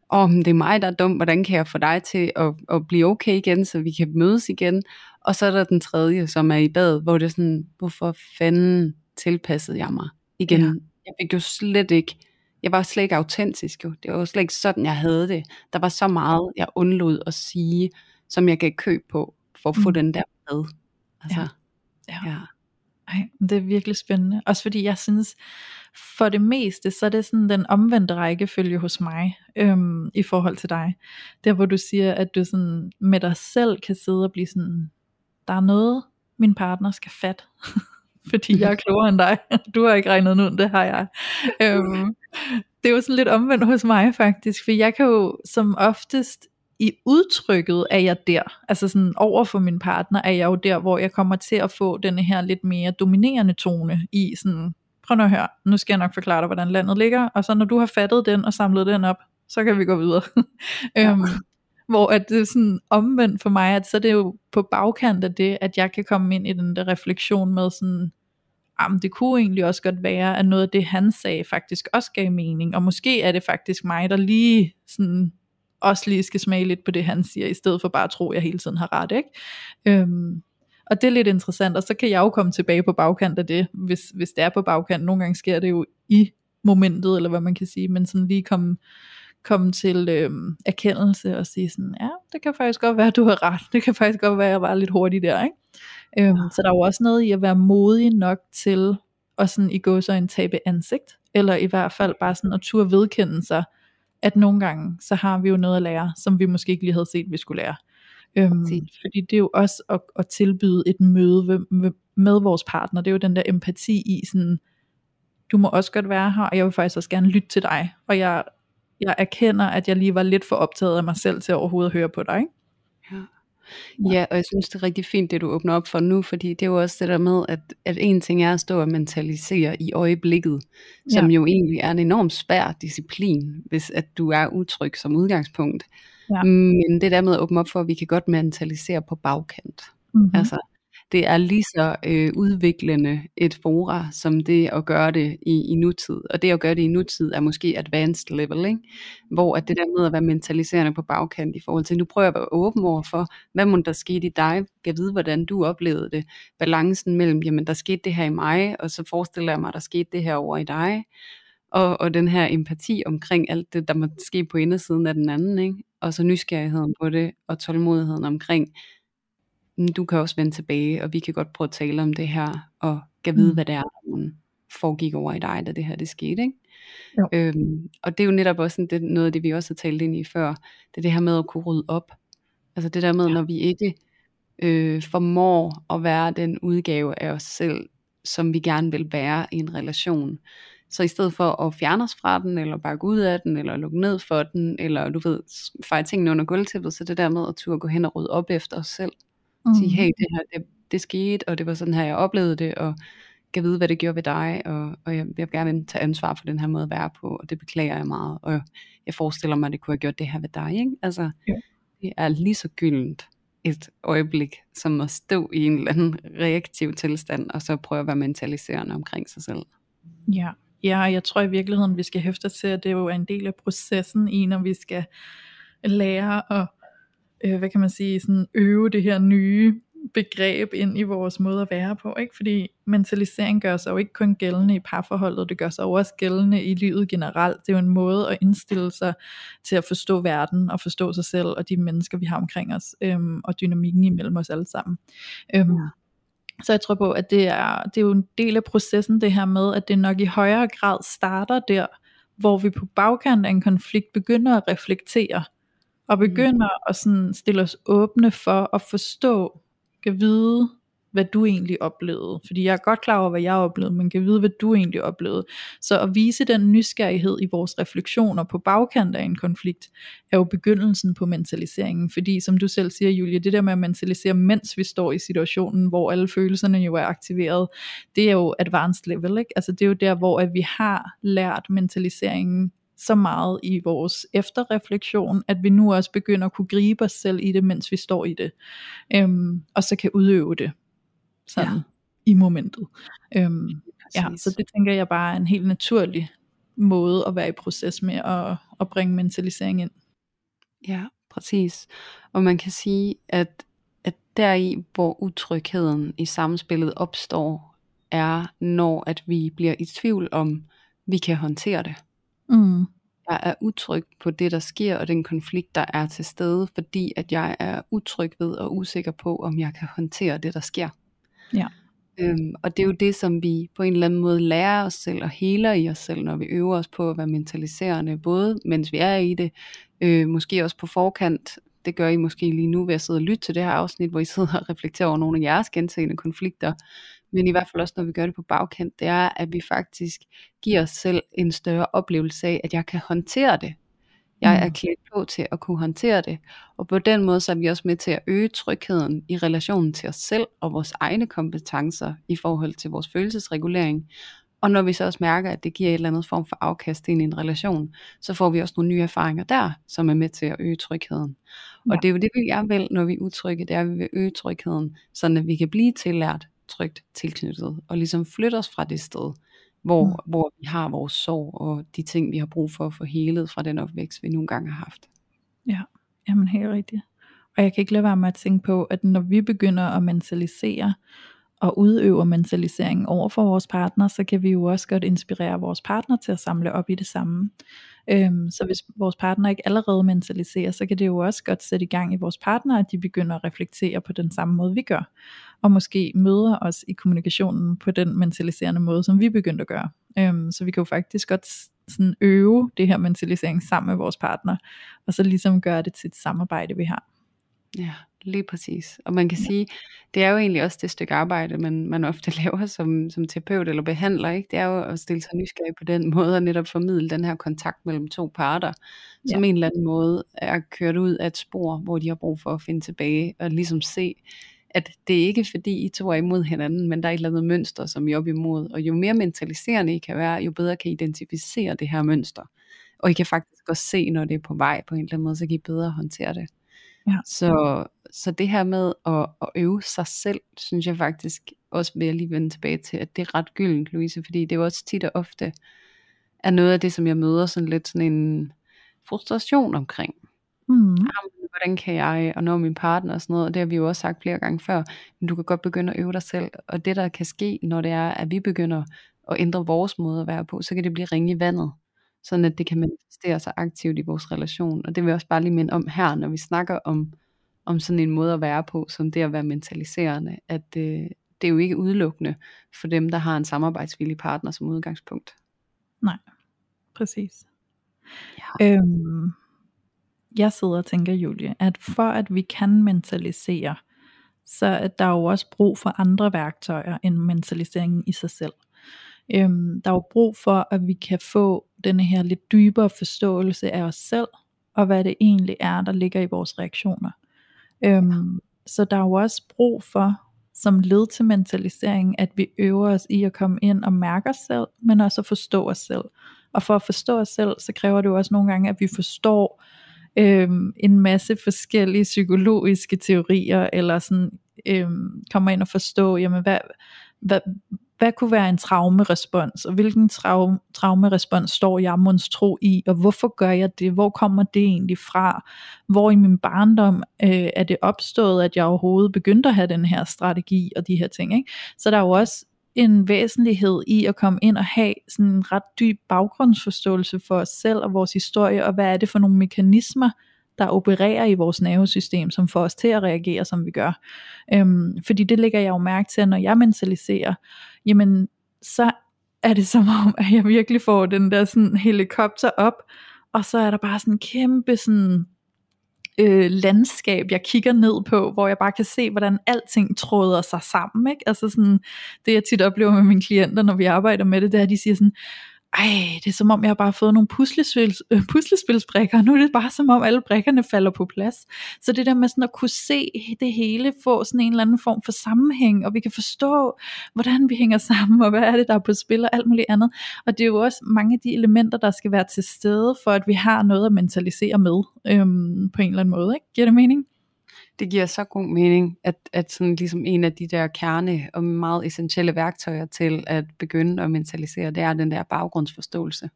om oh, det er mig, der er dum, hvordan kan jeg få dig til at, at blive okay igen, så vi kan mødes igen. Og så er der den tredje, som er i bad, hvor det er sådan, hvorfor fanden tilpassede jeg mig igen. Ja. Jeg fik jo slet ikke, jeg var slet ikke autentisk jo. Det var jo slet ikke sådan, jeg havde det. Der var så meget, jeg undlod at sige, som jeg gav køb på, for at få mm. den der med. Altså, ja. ja. ja. Ej, det er virkelig spændende. Også fordi jeg synes, for det meste, så er det sådan den omvendte rækkefølge hos mig, øhm, i forhold til dig. Der hvor du siger, at du sådan med dig selv kan sidde og blive sådan, der er noget, min partner skal fatte. fordi jeg er klogere end dig. Du har ikke regnet ud, det har jeg. Øhm, det er jo sådan lidt omvendt hos mig faktisk, for jeg kan jo som oftest i udtrykket er jeg der, altså sådan over for min partner er jeg jo der, hvor jeg kommer til at få denne her lidt mere dominerende tone i sådan, prøv nu at høre, nu skal jeg nok forklare dig, hvordan landet ligger, og så når du har fattet den og samlet den op, så kan vi gå videre. Ja. øhm, hvor at det er sådan omvendt for mig, at så er det jo på bagkant af det, at jeg kan komme ind i den der refleksion med sådan, jamen det kunne egentlig også godt være, at noget af det han sagde faktisk også gav mening, og måske er det faktisk mig, der lige sådan også lige skal smage lidt på det han siger, i stedet for bare at tro, at jeg hele tiden har ret, ikke? Øhm, og det er lidt interessant, og så kan jeg jo komme tilbage på bagkant af det, hvis, hvis det er på bagkant. Nogle gange sker det jo i momentet, eller hvad man kan sige, men sådan lige komme komme til øhm, erkendelse og sige sådan, ja, det kan faktisk godt være, at du har ret, det kan faktisk godt være, at jeg var lidt hurtig der, ikke? Øhm, så der er jo også noget i at være modig nok til at sådan i gå så en tabe ansigt, eller i hvert fald bare sådan at turde vedkende sig, at nogle gange, så har vi jo noget at lære, som vi måske ikke lige havde set, vi skulle lære. Øhm, fordi det er jo også at, at tilbyde et møde med, med vores partner, det er jo den der empati i sådan, du må også godt være her, og jeg vil faktisk også gerne lytte til dig, og jeg, jeg erkender, at jeg lige var lidt for optaget af mig selv til overhovedet at høre på dig. Ikke? Ja. Ja, og jeg synes det er rigtig fint det du åbner op for nu, fordi det er jo også det der med, at, at en ting er at stå og mentalisere i øjeblikket, som ja. jo egentlig er en enormt svær disciplin, hvis at du er utryg som udgangspunkt. Ja. Men det der med at åbne op for, at vi kan godt mentalisere på bagkant. Mm-hmm. Altså, det er lige så øh, udviklende et fora, som det at gøre det i, i nutid. Og det at gøre det i nutid er måske advanced level, ikke? hvor at det der med at være mentaliserende på bagkant i forhold til, nu prøver jeg at være åben over for, hvad må der skete i dig, kan vide, hvordan du oplevede det, balancen mellem, jamen der skete det her i mig, og så forestiller jeg mig, at der skete det her over i dig, og, og den her empati omkring alt det, der må ske på indersiden af den anden, ikke? og så nysgerrigheden på det, og tålmodigheden omkring, du kan også vende tilbage, og vi kan godt prøve at tale om det her, og kan vide, mm. hvad det er, der foregik over i dig, da det her det skete. Ikke? Jo. Øhm, og det er jo netop også det, noget af det, vi også har talt ind i før, det er det her med at kunne rydde op. Altså det der med, ja. når vi ikke øh, formår at være den udgave af os selv, som vi gerne vil være i en relation, så i stedet for at fjerne os fra den, eller gå ud af den, eller lukke ned for den, eller du ved, fejre tingene under gulvtæppet, så det der med at turde gå hen og rydde op efter os selv. Mm. Sige, hey, det her, det, det skete, og det var sådan her, jeg oplevede det, og kan vide, hvad det gjorde ved dig, og, og jeg, jeg vil gerne tage ansvar for den her måde at være på, og det beklager jeg meget, og jeg forestiller mig, at det kunne have gjort det her ved dig, ikke? Altså, ja. det er lige så gyldent et øjeblik, som at stå i en eller anden reaktiv tilstand, og så prøve at være mentaliserende omkring sig selv. Ja, ja jeg tror i virkeligheden, vi skal hæfte til, at det jo er en del af processen i, når vi skal lære at øh, hvad kan man sige, sådan øve det her nye begreb ind i vores måde at være på, ikke? Fordi mentalisering gør sig jo ikke kun gældende i parforholdet, det gør sig jo også gældende i livet generelt. Det er jo en måde at indstille sig til at forstå verden og forstå sig selv og de mennesker, vi har omkring os, øhm, og dynamikken imellem os alle sammen. Øhm, ja. Så jeg tror på, at det er, det er jo en del af processen, det her med, at det nok i højere grad starter der, hvor vi på bagkant af en konflikt begynder at reflektere, og begynder mm. at sådan stille os åbne for at forstå, kan vide, hvad du egentlig oplevede. Fordi jeg er godt klar over, hvad jeg oplevede, men kan vide, hvad du egentlig oplevede. Så at vise den nysgerrighed i vores refleksioner på bagkant af en konflikt, er jo begyndelsen på mentaliseringen. Fordi som du selv siger, Julie, det der med at mentalisere, mens vi står i situationen, hvor alle følelserne jo er aktiveret, det er jo advanced level. Ikke? Altså det er jo der, hvor at vi har lært mentaliseringen så meget i vores efterreflektion, at vi nu også begynder at kunne gribe os selv i det, mens vi står i det. Øhm, og så kan udøve det sådan ja. i momentet. Øhm, ja, så det tænker jeg bare er en helt naturlig måde at være i proces med at, at bringe mentalisering ind. Ja, præcis. Og man kan sige, at, at deri, hvor utrygheden i samspillet opstår, er, når at vi bliver i tvivl om, vi kan håndtere det. Mm. Jeg er utryg på det, der sker, og den konflikt, der er til stede, fordi at jeg er utryg ved og usikker på, om jeg kan håndtere det, der sker. Ja. Øhm, og det er jo det, som vi på en eller anden måde lærer os selv og heler i os selv, når vi øver os på at være mentaliserende, både mens vi er i det, øh, måske også på forkant. Det gør I måske lige nu ved at sidde og lytte til det her afsnit, hvor I sidder og reflekterer over nogle af jeres gentagende konflikter men i hvert fald også når vi gør det på bagkant, det er, at vi faktisk giver os selv en større oplevelse af, at jeg kan håndtere det. Jeg er mm. klædt på til at kunne håndtere det. Og på den måde så er vi også med til at øge trygheden i relationen til os selv og vores egne kompetencer i forhold til vores følelsesregulering. Og når vi så også mærker, at det giver et eller andet form for afkast ind i en relation, så får vi også nogle nye erfaringer der, som er med til at øge trygheden. Ja. Og det er jo det, vi gerne vil, når vi er utrygge, det er, at vi vil øge trygheden, så at vi kan blive tillært trygt tilknyttet, og ligesom flytte os fra det sted, hvor, mm. hvor vi har vores sorg, og de ting, vi har brug for at få helet fra den opvækst, vi nogle gange har haft. Ja, jamen helt rigtigt. Og jeg kan ikke lade være med at tænke på, at når vi begynder at mentalisere, og udøver mentalisering over for vores partner, så kan vi jo også godt inspirere vores partner til at samle op i det samme. Øhm, så hvis vores partner ikke allerede mentaliserer, så kan det jo også godt sætte i gang i vores partner, at de begynder at reflektere på den samme måde, vi gør. Og måske møder os i kommunikationen på den mentaliserende måde, som vi begyndte at gøre. Øhm, så vi kan jo faktisk godt sådan øve det her mentalisering sammen med vores partner, og så ligesom gøre det til et samarbejde, vi har. Ja, lige præcis. Og man kan ja. sige, det er jo egentlig også det stykke arbejde, man, man ofte laver som, som terapeut eller behandler. Ikke? Det er jo at stille sig nysgerrig på den måde, og netop formidle den her kontakt mellem to parter, ja. som en eller anden måde er kørt ud af et spor, hvor de har brug for at finde tilbage, og ligesom se, at det er ikke fordi I to er imod hinanden, men der er et eller andet mønster, som I er op imod. Og jo mere mentaliserende I kan være, jo bedre kan I identificere det her mønster. Og I kan faktisk også se, når det er på vej på en eller anden måde, så kan I bedre håndtere det. Ja. Så, så det her med at, at øve sig selv, synes jeg faktisk, også vil jeg lige vende tilbage til, at det er ret gyldent, Louise, fordi det er jo også tit og ofte, er noget af det, som jeg møder sådan lidt sådan en frustration omkring. Mm. Hvordan kan jeg, og nå min partner og sådan noget, og det har vi jo også sagt flere gange før, men du kan godt begynde at øve dig selv, og det der kan ske, når det er, at vi begynder at ændre vores måde at være på, så kan det blive ringe i vandet, sådan at det kan manifestere sig aktivt i vores relation, og det vil jeg også bare lige minde om her, når vi snakker om, om sådan en måde at være på, som det at være mentaliserende, at øh, det er jo ikke udelukkende for dem, der har en samarbejdsvillig partner som udgangspunkt. Nej, præcis. Ja. Øhm, jeg sidder og tænker, Julie, at for at vi kan mentalisere, så er der jo også brug for andre værktøjer end mentaliseringen i sig selv. Øhm, der er jo brug for, at vi kan få denne her lidt dybere forståelse af os selv, og hvad det egentlig er, der ligger i vores reaktioner. Øhm, så der er jo også brug for, som led til mentalisering, at vi øver os i at komme ind og mærke os selv, men også at forstå os selv. Og for at forstå os selv, så kræver det jo også nogle gange, at vi forstår øhm, en masse forskellige psykologiske teorier, eller sådan øhm, kommer ind og forstå, jamen hvad, hvad, hvad kunne være en traumerespons, og hvilken trau- traumerespons står jeg tro i, og hvorfor gør jeg det, hvor kommer det egentlig fra, hvor i min barndom øh, er det opstået, at jeg overhovedet begyndte at have den her strategi, og de her ting, ikke? så der er jo også en væsentlighed i at komme ind og have sådan en ret dyb baggrundsforståelse for os selv og vores historie, og hvad er det for nogle mekanismer, der opererer i vores nervesystem, som får os til at reagere, som vi gør. Øhm, fordi det lægger jeg jo mærke til, når jeg mentaliserer, jamen så er det som om, at jeg virkelig får den der sådan helikopter op, og så er der bare sådan en kæmpe sådan øh, landskab, jeg kigger ned på, hvor jeg bare kan se, hvordan alting tråder sig sammen. Ikke? Altså sådan, det jeg tit oplever med mine klienter, når vi arbejder med det, det er, at de siger sådan, ej, det er som om, jeg har bare fået nogle puslespils, øh, puslespilsbrikker, og nu er det bare som om, alle brikkerne falder på plads. Så det der med sådan at kunne se det hele, få sådan en eller anden form for sammenhæng, og vi kan forstå, hvordan vi hænger sammen, og hvad er det, der er på spil, og alt muligt andet. Og det er jo også mange af de elementer, der skal være til stede, for at vi har noget at mentalisere med, øhm, på en eller anden måde. Ikke? Giver det mening? Det giver så god mening, at, at sådan ligesom en af de der kerne og meget essentielle værktøjer til at begynde at mentalisere, det er den der baggrundsforståelse.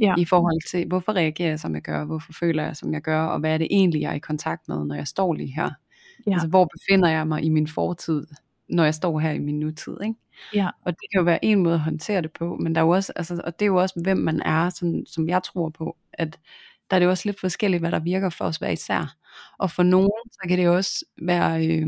Ja. I forhold til, hvorfor reagerer jeg som jeg gør, hvorfor føler jeg som jeg gør, og hvad er det egentlig, jeg er i kontakt med, når jeg står lige her. Ja. Altså, hvor befinder jeg mig i min fortid, når jeg står her i min nutid. Ikke? Ja. Og det kan jo være en måde at håndtere det på, men der er jo også, altså, og det er jo også, hvem man er, som, som jeg tror på, at der er det også lidt forskelligt, hvad der virker for os hver især. Og for nogen, så kan det også være, øh,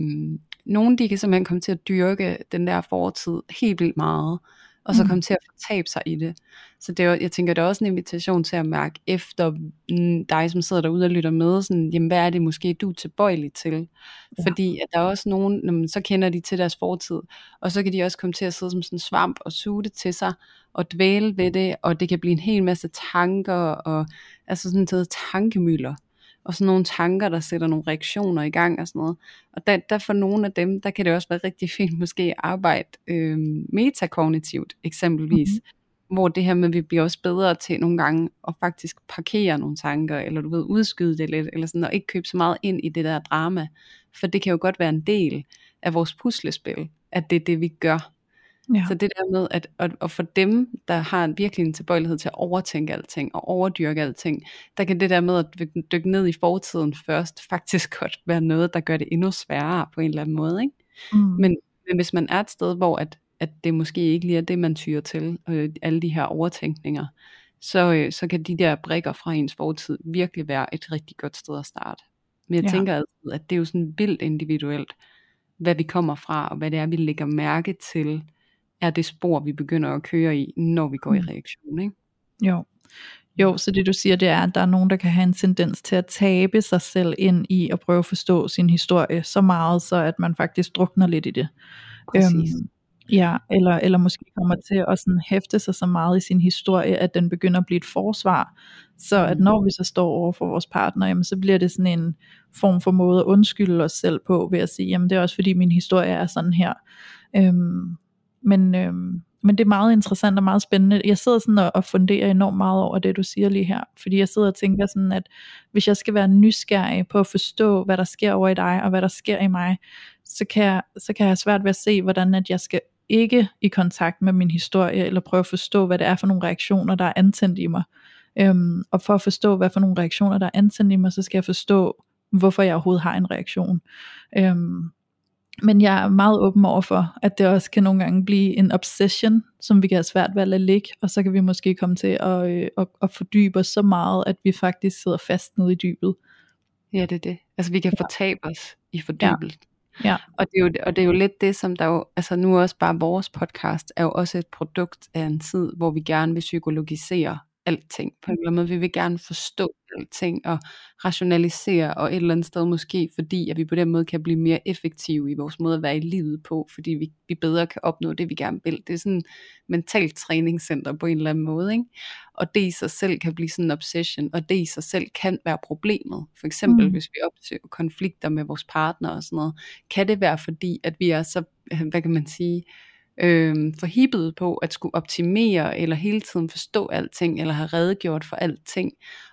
nogen de kan simpelthen komme til at dyrke den der fortid helt vildt meget, og så mm. komme til at fortabe sig i det. Så det er, jeg tænker, det er også en invitation til at mærke efter mm, dig, som sidder derude og lytter med, sådan, jamen, hvad er det måske, du er tilbøjelig til? Ja. Fordi at der er også nogen, jamen, så kender de til deres fortid, og så kan de også komme til at sidde som sådan en svamp og suge det til sig, og dvæle ved det, og det kan blive en hel masse tanker, og altså sådan noget tankemøller og sådan nogle tanker, der sætter nogle reaktioner i gang og sådan noget. Og der, der for nogle af dem, der kan det også være rigtig fint måske at arbejde øh, metakognitivt eksempelvis, mm-hmm. hvor det her med, at vi bliver også bedre til nogle gange at faktisk parkere nogle tanker, eller du ved, udskyde det lidt, eller sådan, og ikke købe så meget ind i det der drama. For det kan jo godt være en del af vores puslespil, at det er det, vi gør. Ja. Så det der med, at, at, at for dem, der har virkelig en tilbøjelighed til at overtænke alting og overdyrke alting, der kan det der med at dykke ned i fortiden først, faktisk godt være noget, der gør det endnu sværere på en eller anden måde. Ikke? Mm. Men, men hvis man er et sted, hvor at, at det måske ikke lige er det, man tyrer til, øh, alle de her overtænkninger, så, øh, så kan de der brikker fra ens fortid virkelig være et rigtig godt sted at starte. Men jeg ja. tænker altid, at det er jo sådan vildt individuelt, hvad vi kommer fra, og hvad det er, vi lægger mærke til, er det spor, vi begynder at køre i, når vi går i Mm. reaktion. Ikke? Jo. Jo, så det du siger, det er, at der er nogen, der kan have en tendens til at tabe sig selv ind i at prøve at forstå sin historie så meget, så at man faktisk drukner lidt i det. Præcis. Øhm, ja, eller, eller måske kommer til at sådan hæfte sig så meget i sin historie, at den begynder at blive et forsvar. Så at Mm. når vi så står over for vores partner, jamen, så bliver det sådan en form for måde at undskylde os selv på, ved at sige, jamen det er også fordi min historie er sådan her. Øhm, men, øh, men det er meget interessant og meget spændende. Jeg sidder sådan og, og funderer enormt meget over det, du siger lige her. Fordi jeg sidder og tænker sådan, at hvis jeg skal være nysgerrig på at forstå, hvad der sker over i dig, og hvad der sker i mig, så kan jeg, så kan jeg have svært ved at se, hvordan at jeg skal ikke i kontakt med min historie, eller prøve at forstå, hvad det er for nogle reaktioner, der er antændt i mig. Øhm, og for at forstå, hvad for nogle reaktioner, der er antændt i mig, så skal jeg forstå, hvorfor jeg overhovedet har en reaktion. Øhm, men jeg er meget åben over for, at det også kan nogle gange blive en obsession, som vi kan have svært ved at lade ligge, og så kan vi måske komme til at, øh, at, at fordybe os så meget, at vi faktisk sidder fast nede i dybet. Ja, det er det. Altså vi kan Ja. fortabe os i fordybelsen. Ja. Og, det er jo, og det er jo lidt det, som der jo, altså nu også bare vores podcast, er jo også et produkt af en tid, hvor vi gerne vil psykologisere alting. På en eller anden måde, vi vil gerne forstå alting og rationalisere, og et eller andet sted måske, fordi at vi på den måde kan blive mere effektive i vores måde at være i livet på, fordi vi, vi bedre kan opnå det, vi gerne vil. Det er sådan mentalt træningscenter på en eller anden måde, ikke? Og det i sig selv kan blive sådan en obsession, og det i sig selv kan være problemet. For eksempel, Mm. mm. hvis vi opsøger konflikter med vores partner og sådan noget, kan det være fordi, at vi er så, hvad kan man sige, øh, forhippet på at skulle optimere, eller hele tiden forstå alting, eller have redegjort for alting,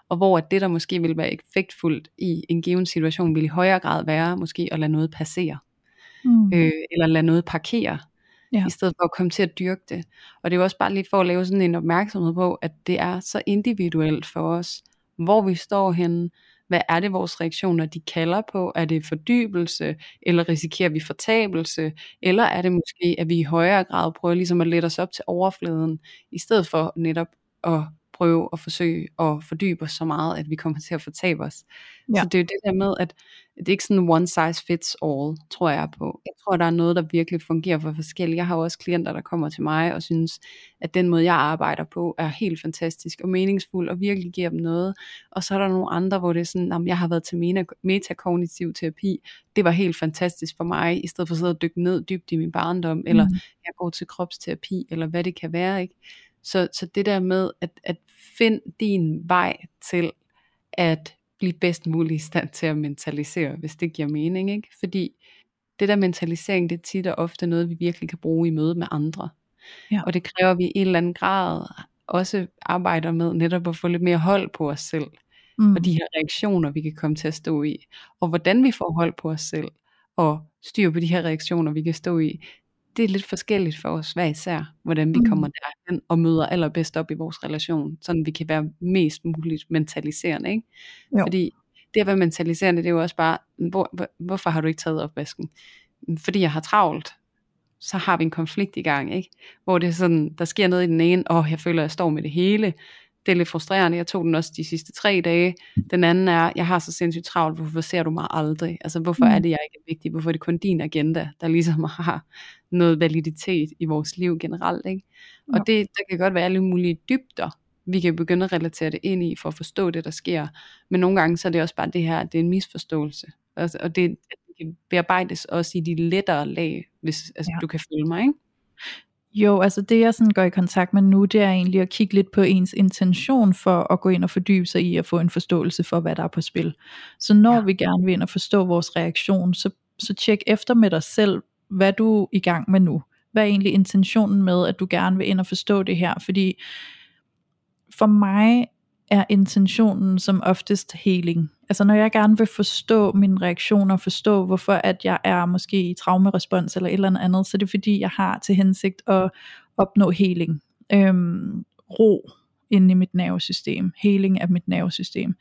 og hvor at det, der måske vil være effektfuldt i en given situation, vil i højere grad være måske at lade noget passere, Mm. øh, eller lade noget parkere, Ja. i stedet for at komme til at dyrke det. Og det er jo også bare lige for at lave sådan en opmærksomhed på, at det er så individuelt for os, hvor vi står henne, hvad er det vores reaktioner, de kalder på? Er det fordybelse, eller risikerer vi fortabelse, eller er det måske, at vi i højere grad prøver ligesom at lette os op til overfladen, i stedet for netop at prøve at forsøge at fordybe os så meget, at vi kommer til at fortabe os. Ja. Så det er jo det der med, at det er ikke sådan one size fits all, tror jeg på. Jeg tror, der er noget, der virkelig fungerer for forskellige. Jeg har jo også klienter, der kommer til mig og synes, at den måde, jeg arbejder på, er helt fantastisk og meningsfuld og virkelig giver dem noget. Og så er der nogle andre, hvor det er sådan, at jeg har været til meta- metakognitiv terapi. Det var helt fantastisk for mig, i stedet for at sidde og dykke ned dybt i min barndom, eller Mm. jeg går til kropsterapi, eller hvad det kan være. ikke. Så, så det der med at, at finde din vej til at blive bedst muligt i stand til at mentalisere, hvis det giver mening. Ikke? Fordi det der mentalisering, det er tit og ofte noget, vi virkelig kan bruge i møde med andre. Ja. Og det kræver, at vi i en eller anden grad også arbejder med netop at få lidt mere hold på os selv, Mm. og de her reaktioner, vi kan komme til at stå i, og hvordan vi får hold på os selv, og styr på de her reaktioner, vi kan stå i, det er lidt forskelligt for os hver især, hvordan vi Mm. kommer derhen og møder allerbedst op i vores relation, sådan vi kan være mest muligt mentaliserende. Ikke? Jo. Fordi det at være mentaliserende, det er jo også bare, hvor, hvor, hvorfor har du ikke taget opvasken? Fordi jeg har travlt. Så har vi en konflikt i gang, ikke? Hvor det er sådan, der sker noget i den ene, åh, jeg føler, at jeg står med det hele. Det er lidt frustrerende, jeg tog den også de sidste tre dage. Den anden er, jeg har så sindssygt travlt, hvorfor ser du mig aldrig? Altså, hvorfor Mm. er det, jeg ikke er vigtig? Hvorfor er det kun din agenda, der ligesom har noget validitet i vores liv generelt, ikke? Og det, der kan godt være alle mulige dybder, vi kan begynde at relatere det ind i, for at forstå det, der sker. Men nogle gange, så er det også bare det her, det er en misforståelse. Altså, og det, det kan bearbejdes også i de lettere lag, hvis altså, Ja. du kan følge mig, ikke? Jo, altså det jeg sådan går i kontakt med nu, det er egentlig at kigge lidt på ens intention for at gå ind og fordybe sig i at få en forståelse for, hvad der er på spil. Så når. Ja. vi gerne vil ind og forstå vores reaktion, så, så tjek efter med dig selv, hvad du er i gang med nu. Hvad er egentlig intentionen med, at du gerne vil ind og forstå det her? Fordi for mig er intentionen som oftest healing. Altså når jeg gerne vil forstå mine reaktioner, forstå hvorfor at jeg er måske i traumerespons eller et eller andet, så er det fordi jeg har til hensigt at opnå healing. Øhm, ro inde i mit nervesystem. Healing af mit nervesystem.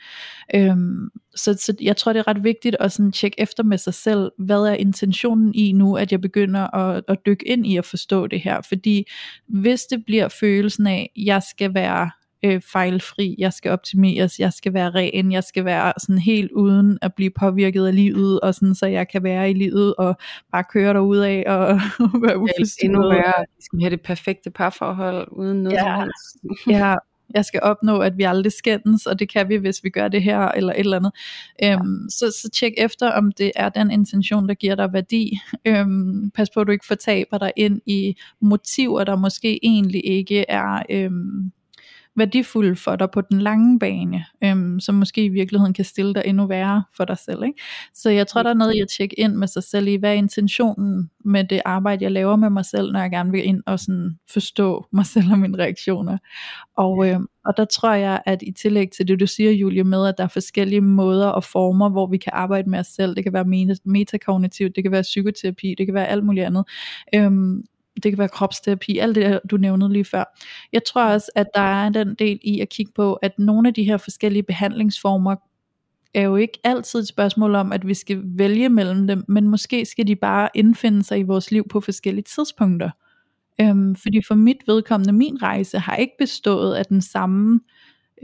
Øhm, så, så jeg tror det er ret vigtigt at sådan tjekke efter med sig selv, hvad er intentionen i nu, at jeg begynder at, at dykke ind i at forstå det her. Fordi hvis det bliver følelsen af, jeg skal være øh, fejlfri, jeg skal optimeres, jeg skal være ren, jeg skal være sådan helt uden at blive påvirket af livet, og sådan, så jeg kan være i livet og bare køre af og være uforstyrret. Endnu værre, vi skal have det perfekte parforhold, uden noget ja. ja, jeg skal opnå, at vi aldrig skændes, og det kan vi, hvis vi gør det her, eller et eller andet. Øhm, ja. så, så tjek efter, om det er den intention, der giver dig værdi. Øhm, pas på, at du ikke fortaber dig ind i motiver, der måske egentlig ikke er... Øhm, værdifulde for dig på den lange bane, øhm, som måske i virkeligheden kan stille dig endnu værre for dig selv. Ikke? Så jeg tror, der er noget i at tjekke ind med sig selv i, hvad er intentionen med det arbejde, jeg laver med mig selv, når jeg gerne vil ind og sådan forstå mig selv og mine reaktioner. Og, øhm, og der tror jeg, at i tillæg til det, du siger, Julie, med, at der er forskellige måder og former, hvor vi kan arbejde med os selv, det kan være metakognitivt, det kan være psykoterapi, det kan være alt muligt andet, øhm, det kan være kropsterapi, alt det du nævnede lige før. Jeg tror også, at der er den del i at kigge på, at nogle af de her forskellige behandlingsformer er jo ikke altid et spørgsmål om, at vi skal vælge mellem dem, men måske skal de bare indfinde sig i vores liv på forskellige tidspunkter. Øhm, fordi for mit vedkommende, min rejse har ikke bestået af den samme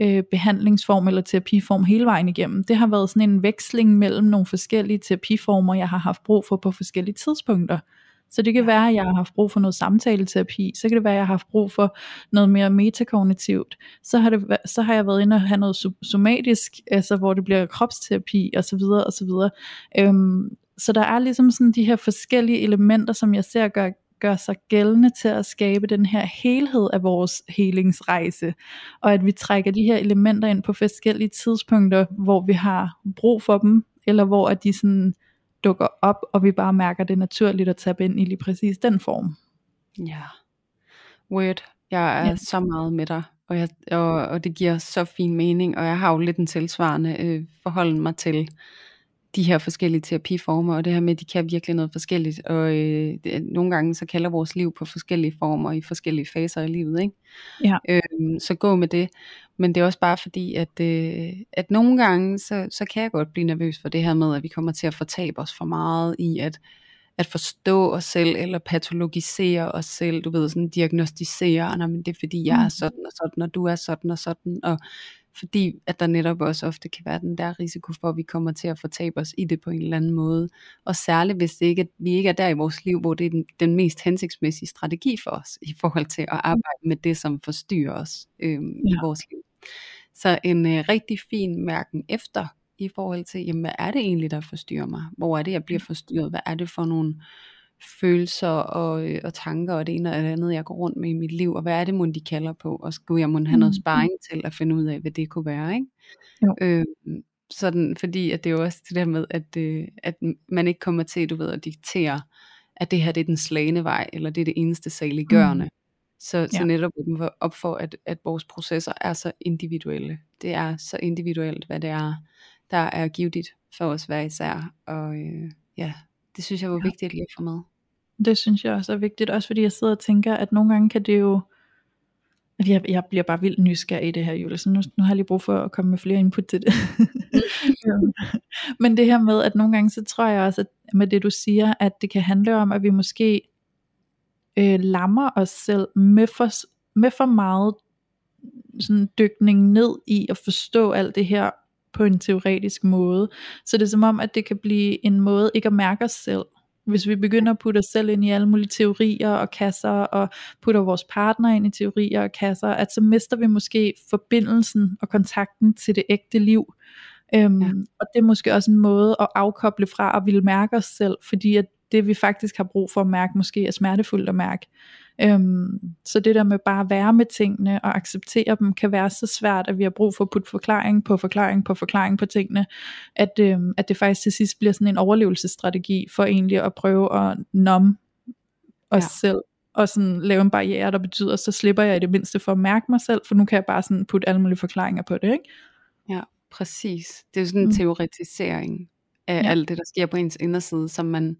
øh, behandlingsform eller terapiform hele vejen igennem. Det har været sådan en veksling mellem nogle forskellige terapiformer, jeg har haft brug for på forskellige tidspunkter. Så det kan være, at jeg har haft brug for noget samtaleterapi, så kan det være, at jeg har haft brug for noget mere metakognitivt, så har, det, så har jeg været inde og have noget somatisk, altså hvor det bliver kropsterapi osv. osv. Øhm, så der er ligesom sådan de her forskellige elementer, som jeg ser gør, gør sig gældende til at skabe den her helhed af vores helingsrejse, og at vi trækker de her elementer ind på forskellige tidspunkter, hvor vi har brug for dem, eller hvor at de sådan dukker op, og vi bare mærker det naturligt at tabe ind i lige præcis den form. Ja, word. Jeg er ja. så meget med dig, og, jeg, og, og det giver så fin mening, og jeg har jo lidt en tilsvarende øh, forhold mig til de her forskellige terapiformer, og det her med, at de kan virkelig noget forskelligt, og øh, det, nogle gange så kalder vores liv på forskellige former i forskellige faser af livet, ikke? Ja. Øh, så gå med det, men det er også bare fordi, at, øh, at nogle gange, så, så kan jeg godt blive nervøs for det her med, at vi kommer til at fortabe os for meget i at, at forstå os selv, eller patologisere os selv, du ved, sådan diagnostisere, men det er fordi, jeg er mm. sådan og sådan, og du er sådan og sådan, og fordi at der netop også ofte kan være den der risiko for, at vi kommer til at fortabe os i det på en eller anden måde. Og særligt hvis det ikke, vi ikke er der i vores liv, hvor det er den, den mest hensigtsmæssige strategi for os, i forhold til at arbejde med det, som forstyrrer os øhm, ja. i vores liv. Så en øh, rigtig fin mærken efter, i forhold til, jamen hvad er det egentlig, der forstyrrer mig? Hvor er det, jeg bliver forstyrret? Hvad er det for nogle følelser og, øh, og tanker og det ene og det andet, jeg går rundt med i mit liv, og hvad er det, må de kalder på, og skulle jeg må have noget mm. sparring til at finde ud af, hvad det kunne være, ikke? Jo. Øh, sådan, fordi at det er jo også det der med, at, øh, at man ikke kommer til, du ved, at diktere, at det her det er den slagende vej, eller det er det eneste saliggørende. Mm. Så, ja. så netop op for, at, at vores processer er så individuelle. Det er så individuelt, hvad det er, der er givet for os hver især. Og øh, ja, det synes jeg var ja. vigtigt lige at få med. Det synes jeg også er vigtigt, også fordi jeg sidder og tænker, at nogle gange kan det jo, at jeg, jeg bliver bare vildt nysgerrig i det her, Julie, så nu, nu har jeg lige brug for at komme med flere input til det. Men det her med, at nogle gange, så tror jeg også, at med det du siger, at det kan handle om, at vi måske øh, lammer os selv med for, med for meget sådan dykning ned i at forstå alt det her på en teoretisk måde. Så det er som om, at det kan blive en måde ikke at mærke os selv. Hvis vi begynder at putte os selv ind i alle mulige teorier og kasser, og putter vores partner ind i teorier og kasser, at så mister vi måske forbindelsen og kontakten til det ægte liv. Øhm, ja. Og det er måske også en måde at afkoble fra at ville mærke os selv, fordi at det vi faktisk har brug for at mærke, måske er smertefuldt at mærke. Øhm, så det der med bare at være med tingene og acceptere dem, kan være så svært, at vi har brug for at putte forklaring på forklaring på forklaring på tingene, at, øhm, at det faktisk til sidst bliver sådan en overlevelsesstrategi for egentlig at prøve at numme os ja. selv og sådan lave en barriere, der betyder, så slipper jeg i det mindste for at mærke mig selv, for nu kan jeg bare sådan putte alle mulige forklaringer på det, ikke? Ja, præcis. Det er jo sådan en mm. teoretisering af ja. alt det, der sker på ens inderside, som man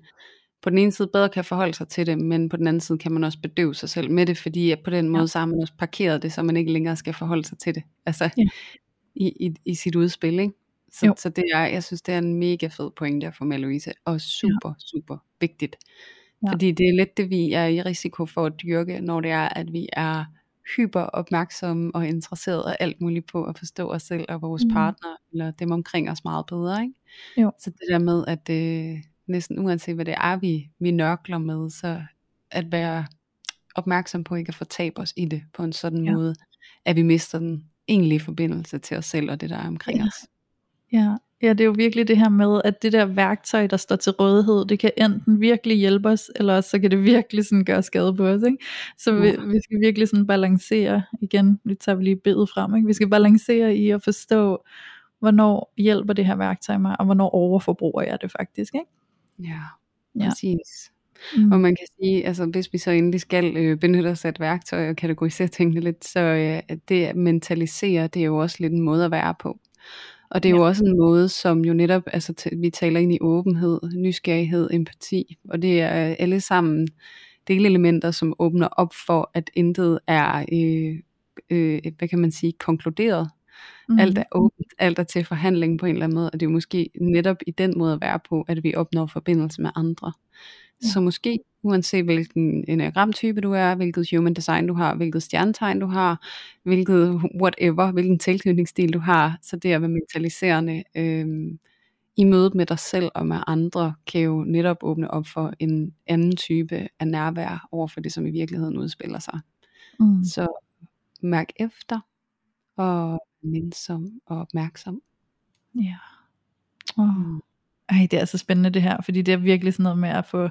på den ene side bedre kan forholde sig til det, men på den anden side kan man også bedøve sig selv med det, fordi at på den måde ja. så har man også parkeret det, så man ikke længere skal forholde sig til det, altså ja. i, i, i sit udspil, ikke? Så, så det er, jeg synes det er en mega fed pointe at få med Louise, og super, ja. super vigtigt. Ja. Fordi det er lidt det, vi er i risiko for at dyrke, når det er, at vi er hyper opmærksomme og interesserede og alt muligt på at forstå os selv og vores Mm. mm. partner, eller dem omkring os meget bedre, ikke? Jo. Så det der med, at øh, næsten uanset hvad det er, vi, vi nørkler med, så at være opmærksom på ikke at fortabe os i det på en sådan Ja. måde, at vi mister den egentlige forbindelse til os selv og det der er omkring Ja. os. Ja, ja, det er jo virkelig det her med, at det der værktøj, der står til rådighed, det kan enten virkelig hjælpe os, eller også så kan det virkelig sådan gøre skade på os. Ikke? Så vi, Ja. vi skal virkelig sådan balancere, igen, vi tager lige bedet frem, ikke? vi skal balancere i at forstå, hvornår hjælper det her værktøj mig, og hvornår overforbruger jeg det faktisk. Ikke? Ja, Ja. præcis. Mm. Og man kan sige, altså hvis vi så endelig skal øh, benytte os af et værktøj og kategorisere tingene lidt, så øh, det at mentalisere, det er jo også lidt en måde at være på. Og det er Ja. jo også en måde, som jo netop, altså t- vi taler ind i åbenhed, nysgerrighed, empati, og det er øh, alle sammen delelementer, som åbner op for, at intet er, øh, øh, hvad kan man sige, konkluderet. Mm. Alt er åbent, alt er til forhandling på en eller anden måde, og det er jo måske netop i den måde at være på, at vi opnår forbindelse med andre. Ja. Så måske, uanset hvilken enagramtype du er, hvilket human design du har, hvilket stjernetegn du har, hvilket whatever, hvilken tilknytningsstil du har, så det at være mentaliserende øh, i mødet med dig selv og med andre, kan jo netop åbne op for en anden type af nærvær over for det, som i virkeligheden udspiller sig. Mm. Så mærk efter, og mindsom og opmærksom. Ja. Oh. Ej, det er så spændende det her, fordi det er virkelig sådan noget med at få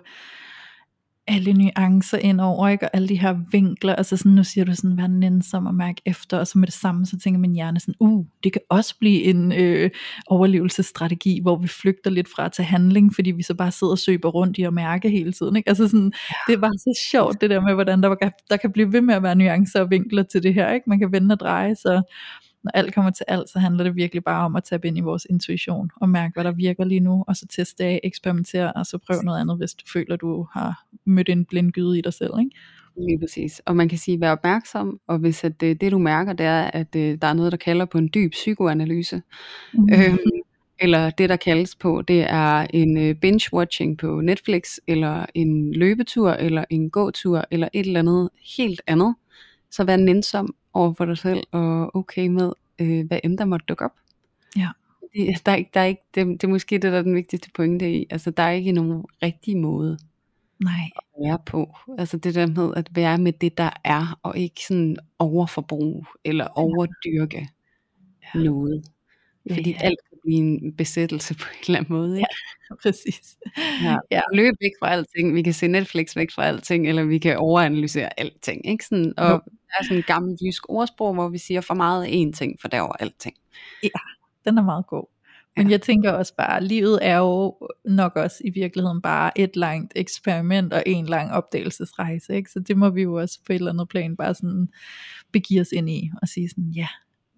alle nuancer ind over, ikke? og alle de her vinkler, altså sådan, nu siger du sådan, vær nænsom og mærke efter, og så med det samme, så tænker min hjerne sådan, uh, det kan også blive en øh, overlevelsesstrategi, hvor vi flygter lidt fra til handling, fordi vi så bare sidder og søber rundt i at mærke hele tiden, ikke? altså sådan, det bare så sjovt, det der med, hvordan der, kan, der kan blive ved med at være nuancer og vinkler til det her, ikke? man kan vende og dreje, så når alt kommer til alt, så handler det virkelig bare om at tabe ind i vores intuition, og mærke, hvad der virker lige nu, og så teste af, eksperimentere, og så prøv noget andet, hvis du føler, du har mødt en blind gyde i dig selv. Ikke? Lige præcis. Og man kan sige, vær opmærksom, og hvis at det, det du mærker, det er, at øh, der er noget, der kalder på en dyb psykoanalyse, Mm. øhm, eller det, der kaldes på, det er en øh, binge-watching på Netflix, eller en løbetur, eller en gåtur, eller et eller andet helt andet, så vær nænsom over for dig selv, og okay med, øh, hvad end der måtte dukke op. Ja. Det, der er, ikke- der er ikke, det, det er måske det, der er den vigtigste pointe i. Altså, der er ikke nogen rigtig måde Nej, at være på. Altså det der med at være med det, der er, og ikke sådan overforbrug, eller overdyrke Ja. noget. Fordi ja. alt blive en besættelse på en eller anden måde. Ikke? præcis. Ja. Ja. Løb væk fra alting. Vi kan se Netflix væk fra alting, eller vi kan overanalysere alting. Ikke? Sådan, og Jo. der er sådan en gammel jysk ordsprog, hvor vi siger for meget én ting, for derover alting. Den er meget god. Men Ja. jeg tænker også bare, livet er jo nok også i virkeligheden bare et langt eksperiment og en lang opdagelsesrejse. Ikke? Så det må vi jo også på et eller andet plan bare sådan begive os ind i og sige sådan, ja, yeah,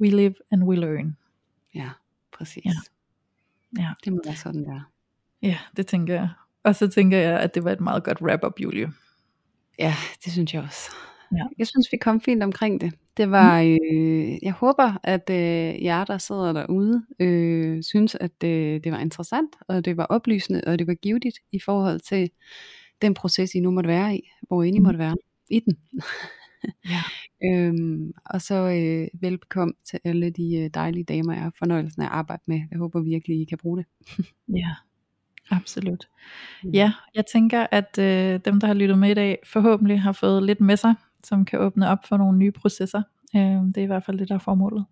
we live and we learn. Ja, præcis. Ja. Ja. Det må være sådan, der. Ja, det tænker jeg. Og så tænker jeg, at det var et meget godt wrap-up, Julie. Ja, det synes jeg også. Ja. Jeg synes, vi kom fint omkring det. Det var, øh, jeg håber, at øh, jer, der sidder derude, øh, synes, at det, det var interessant, og det var oplysende, og det var givetigt i forhold til den proces, I nu måtte være i, hvor I Mm. måtte være i den. Ja. øhm, og så øh, velbekomme til alle de øh, dejlige damer, jeg har fornøjelsen af at arbejde med. Jeg håber virkelig, I kan bruge det. Ja, absolut. Mm. Ja, jeg tænker, at øh, dem, der har lyttet med i dag, forhåbentlig har fået lidt med sig, som kan åbne op for nogle nye processer. Øh, det er i hvert fald det, der er formålet.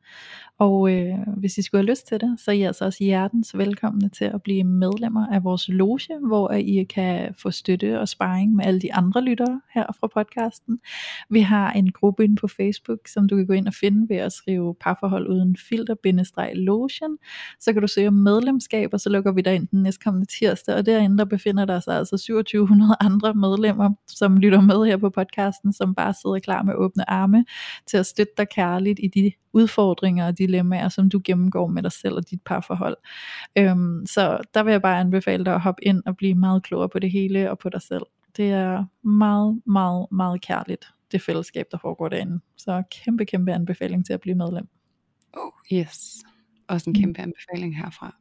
Og øh, hvis I skulle have lyst til det, så er I altså også hjertens velkomne til at blive medlemmer af vores loge, hvor I kan få støtte og sparring med alle de andre lyttere her fra podcasten. Vi har en gruppe inde på Facebook, som du kan gå ind og finde ved at skrive parforhold uden filter-logen. Så kan du søge om medlemskab, og så lukker vi dig ind den næstkommende tirsdag, og derinde der befinder der sig altså 2700 andre medlemmer, som lytter med her på podcasten, som bare sidder klar med åbne arme til at støtte dig kærligt i de udfordringer og dilemmaer, som du gennemgår med dig selv og dit parforhold. Øhm, så der vil jeg bare anbefale dig at hoppe ind og blive meget klogere på det hele og på dig selv. Det er meget, meget, meget kærligt, det fællesskab, der foregår derinde. Så kæmpe, kæmpe anbefaling til at blive medlem. Oh, yes. Også en kæmpe anbefaling herfra.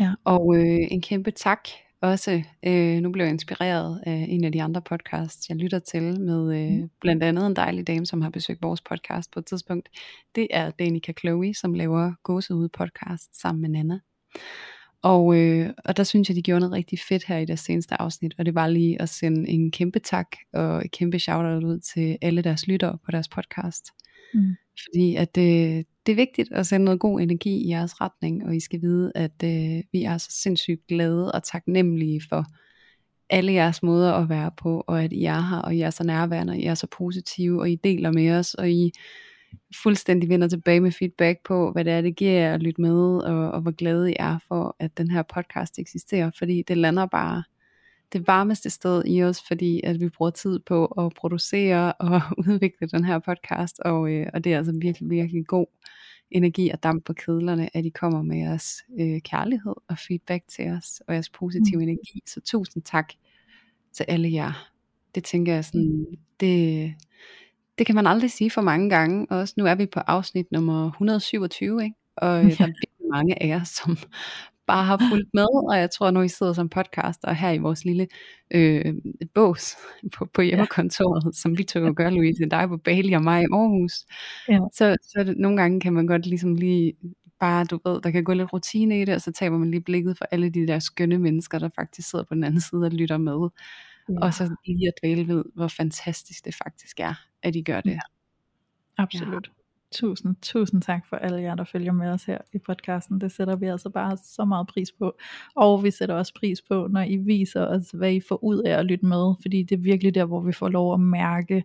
Ja. Og øh, en kæmpe tak også, øh, nu blev jeg inspireret af en af de andre podcasts, jeg lytter til, med øh, mm. blandt andet en dejlig dame, som har besøgt vores podcast på et tidspunkt. Det er Danica Chloe, som laver Gåsehud podcast sammen med Nana. Og, øh, og der synes jeg, de gjorde noget rigtig fedt her i deres seneste afsnit, og det var lige at sende en kæmpe tak og et kæmpe shout-out ud til alle deres lyttere på deres podcast. Mm. Fordi at det, det er vigtigt at sende noget god energi i jeres retning, og I skal vide, at øh, vi er så sindssygt glade og taknemmelige for alle jeres måder at være på, og at I er her, og I er så nærværende, og I er så positive, og I deler med os, og I fuldstændig vender tilbage med feedback på, hvad det er, det giver at lytte med, og, og hvor glade I er for, at den her podcast eksisterer, fordi det lander bare det varmeste sted i os, fordi at vi bruger tid på at producere og udvikle den her podcast, og, øh, og det er altså virkelig, virkelig god energi og damp på kedlerne, at I kommer med jeres øh, kærlighed og feedback til os, og jeres positive mm. energi. Så tusind tak til alle jer. Det tænker jeg sådan, det, det kan man aldrig sige for mange gange. Også nu er vi på afsnit nummer 127, ikke? og øh, der er mange af jer, som bare har fulgt med, og jeg tror, når I sidder som podcaster her i vores lille øh, bås på, på hjemmekontoret, ja. som vi to gør, Louise, dig på Bali og mig i Aarhus, ja. så, så nogle gange kan man godt ligesom lige bare, du ved, der kan gå lidt rutine i det, og så taber man lige blikket for alle de der skønne mennesker, der faktisk sidder på den anden side og lytter med. Ja. Og så lige at dvæle ved, hvor fantastisk det faktisk er, at I gør det. Ja. Absolut. Ja. Tusind, tusind tak for alle jer, der følger med os her i podcasten. Det sætter vi altså bare så meget pris på. Og vi sætter også pris på, når I viser os, hvad I får ud af at lytte med. Fordi det er virkelig der, hvor vi får lov at mærke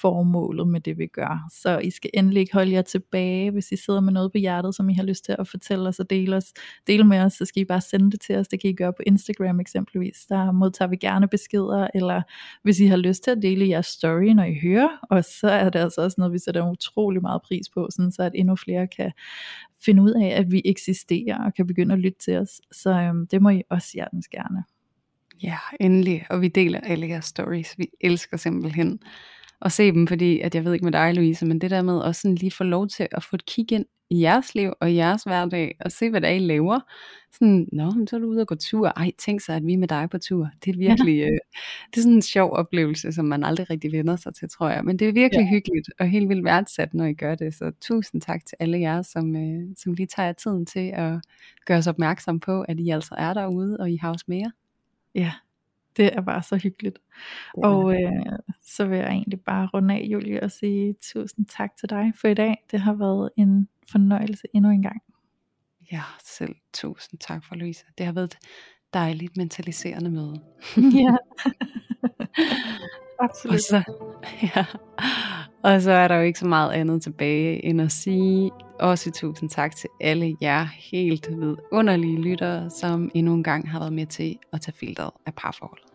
formålet med det, vi gør. Så I skal endelig ikke holde jer tilbage, hvis I sidder med noget på hjertet, som I har lyst til at fortælle os og dele, os, dele med os. Så skal I bare sende det til os. Det kan I gøre på Instagram eksempelvis. Der modtager vi gerne beskeder. Eller hvis I har lyst til at dele jeres story, når I hører. Og så er det altså også noget, vi sætter utrolig meget pris pris på, sådan så at endnu flere kan finde ud af, at vi eksisterer og kan begynde at lytte til os. Så øhm, det må I også hjertens gerne. Ja, endelig. Og vi deler alle jeres stories. Vi elsker simpelthen at se dem, fordi at jeg ved ikke med dig, Louise, men det der med også sådan lige få lov til at få et kig ind i jeres liv og i jeres hverdag, og se hvad der er, I laver. Sådan, nå, så er du ude og gå tur. Ej, tænk sig, at vi er med dig på tur. Det er virkelig, ja. øh, det er sådan en sjov oplevelse, som man aldrig rigtig vender sig til, tror jeg. Men det er virkelig ja. hyggeligt og helt vildt værdsat, når I gør det. Så tusind tak til alle jer, som, øh, som lige tager tiden til at gøre os opmærksom på, at I altså er derude, og I har os mere. Ja, det er bare så hyggeligt. Og øh, så vil jeg egentlig bare runde af, Julie, og sige tusind tak til dig for i dag. Det har været en fornøjelse endnu en gang. Ja, selv tusind tak for Louise. Det har været et dejligt mentaliserende møde. ja. Absolut. Og så, ja. og så er der jo ikke så meget andet tilbage end at sige også tusind tak til alle jer helt vidunderlige lyttere, som endnu en gang har været med til at tage filteret af parforholdet.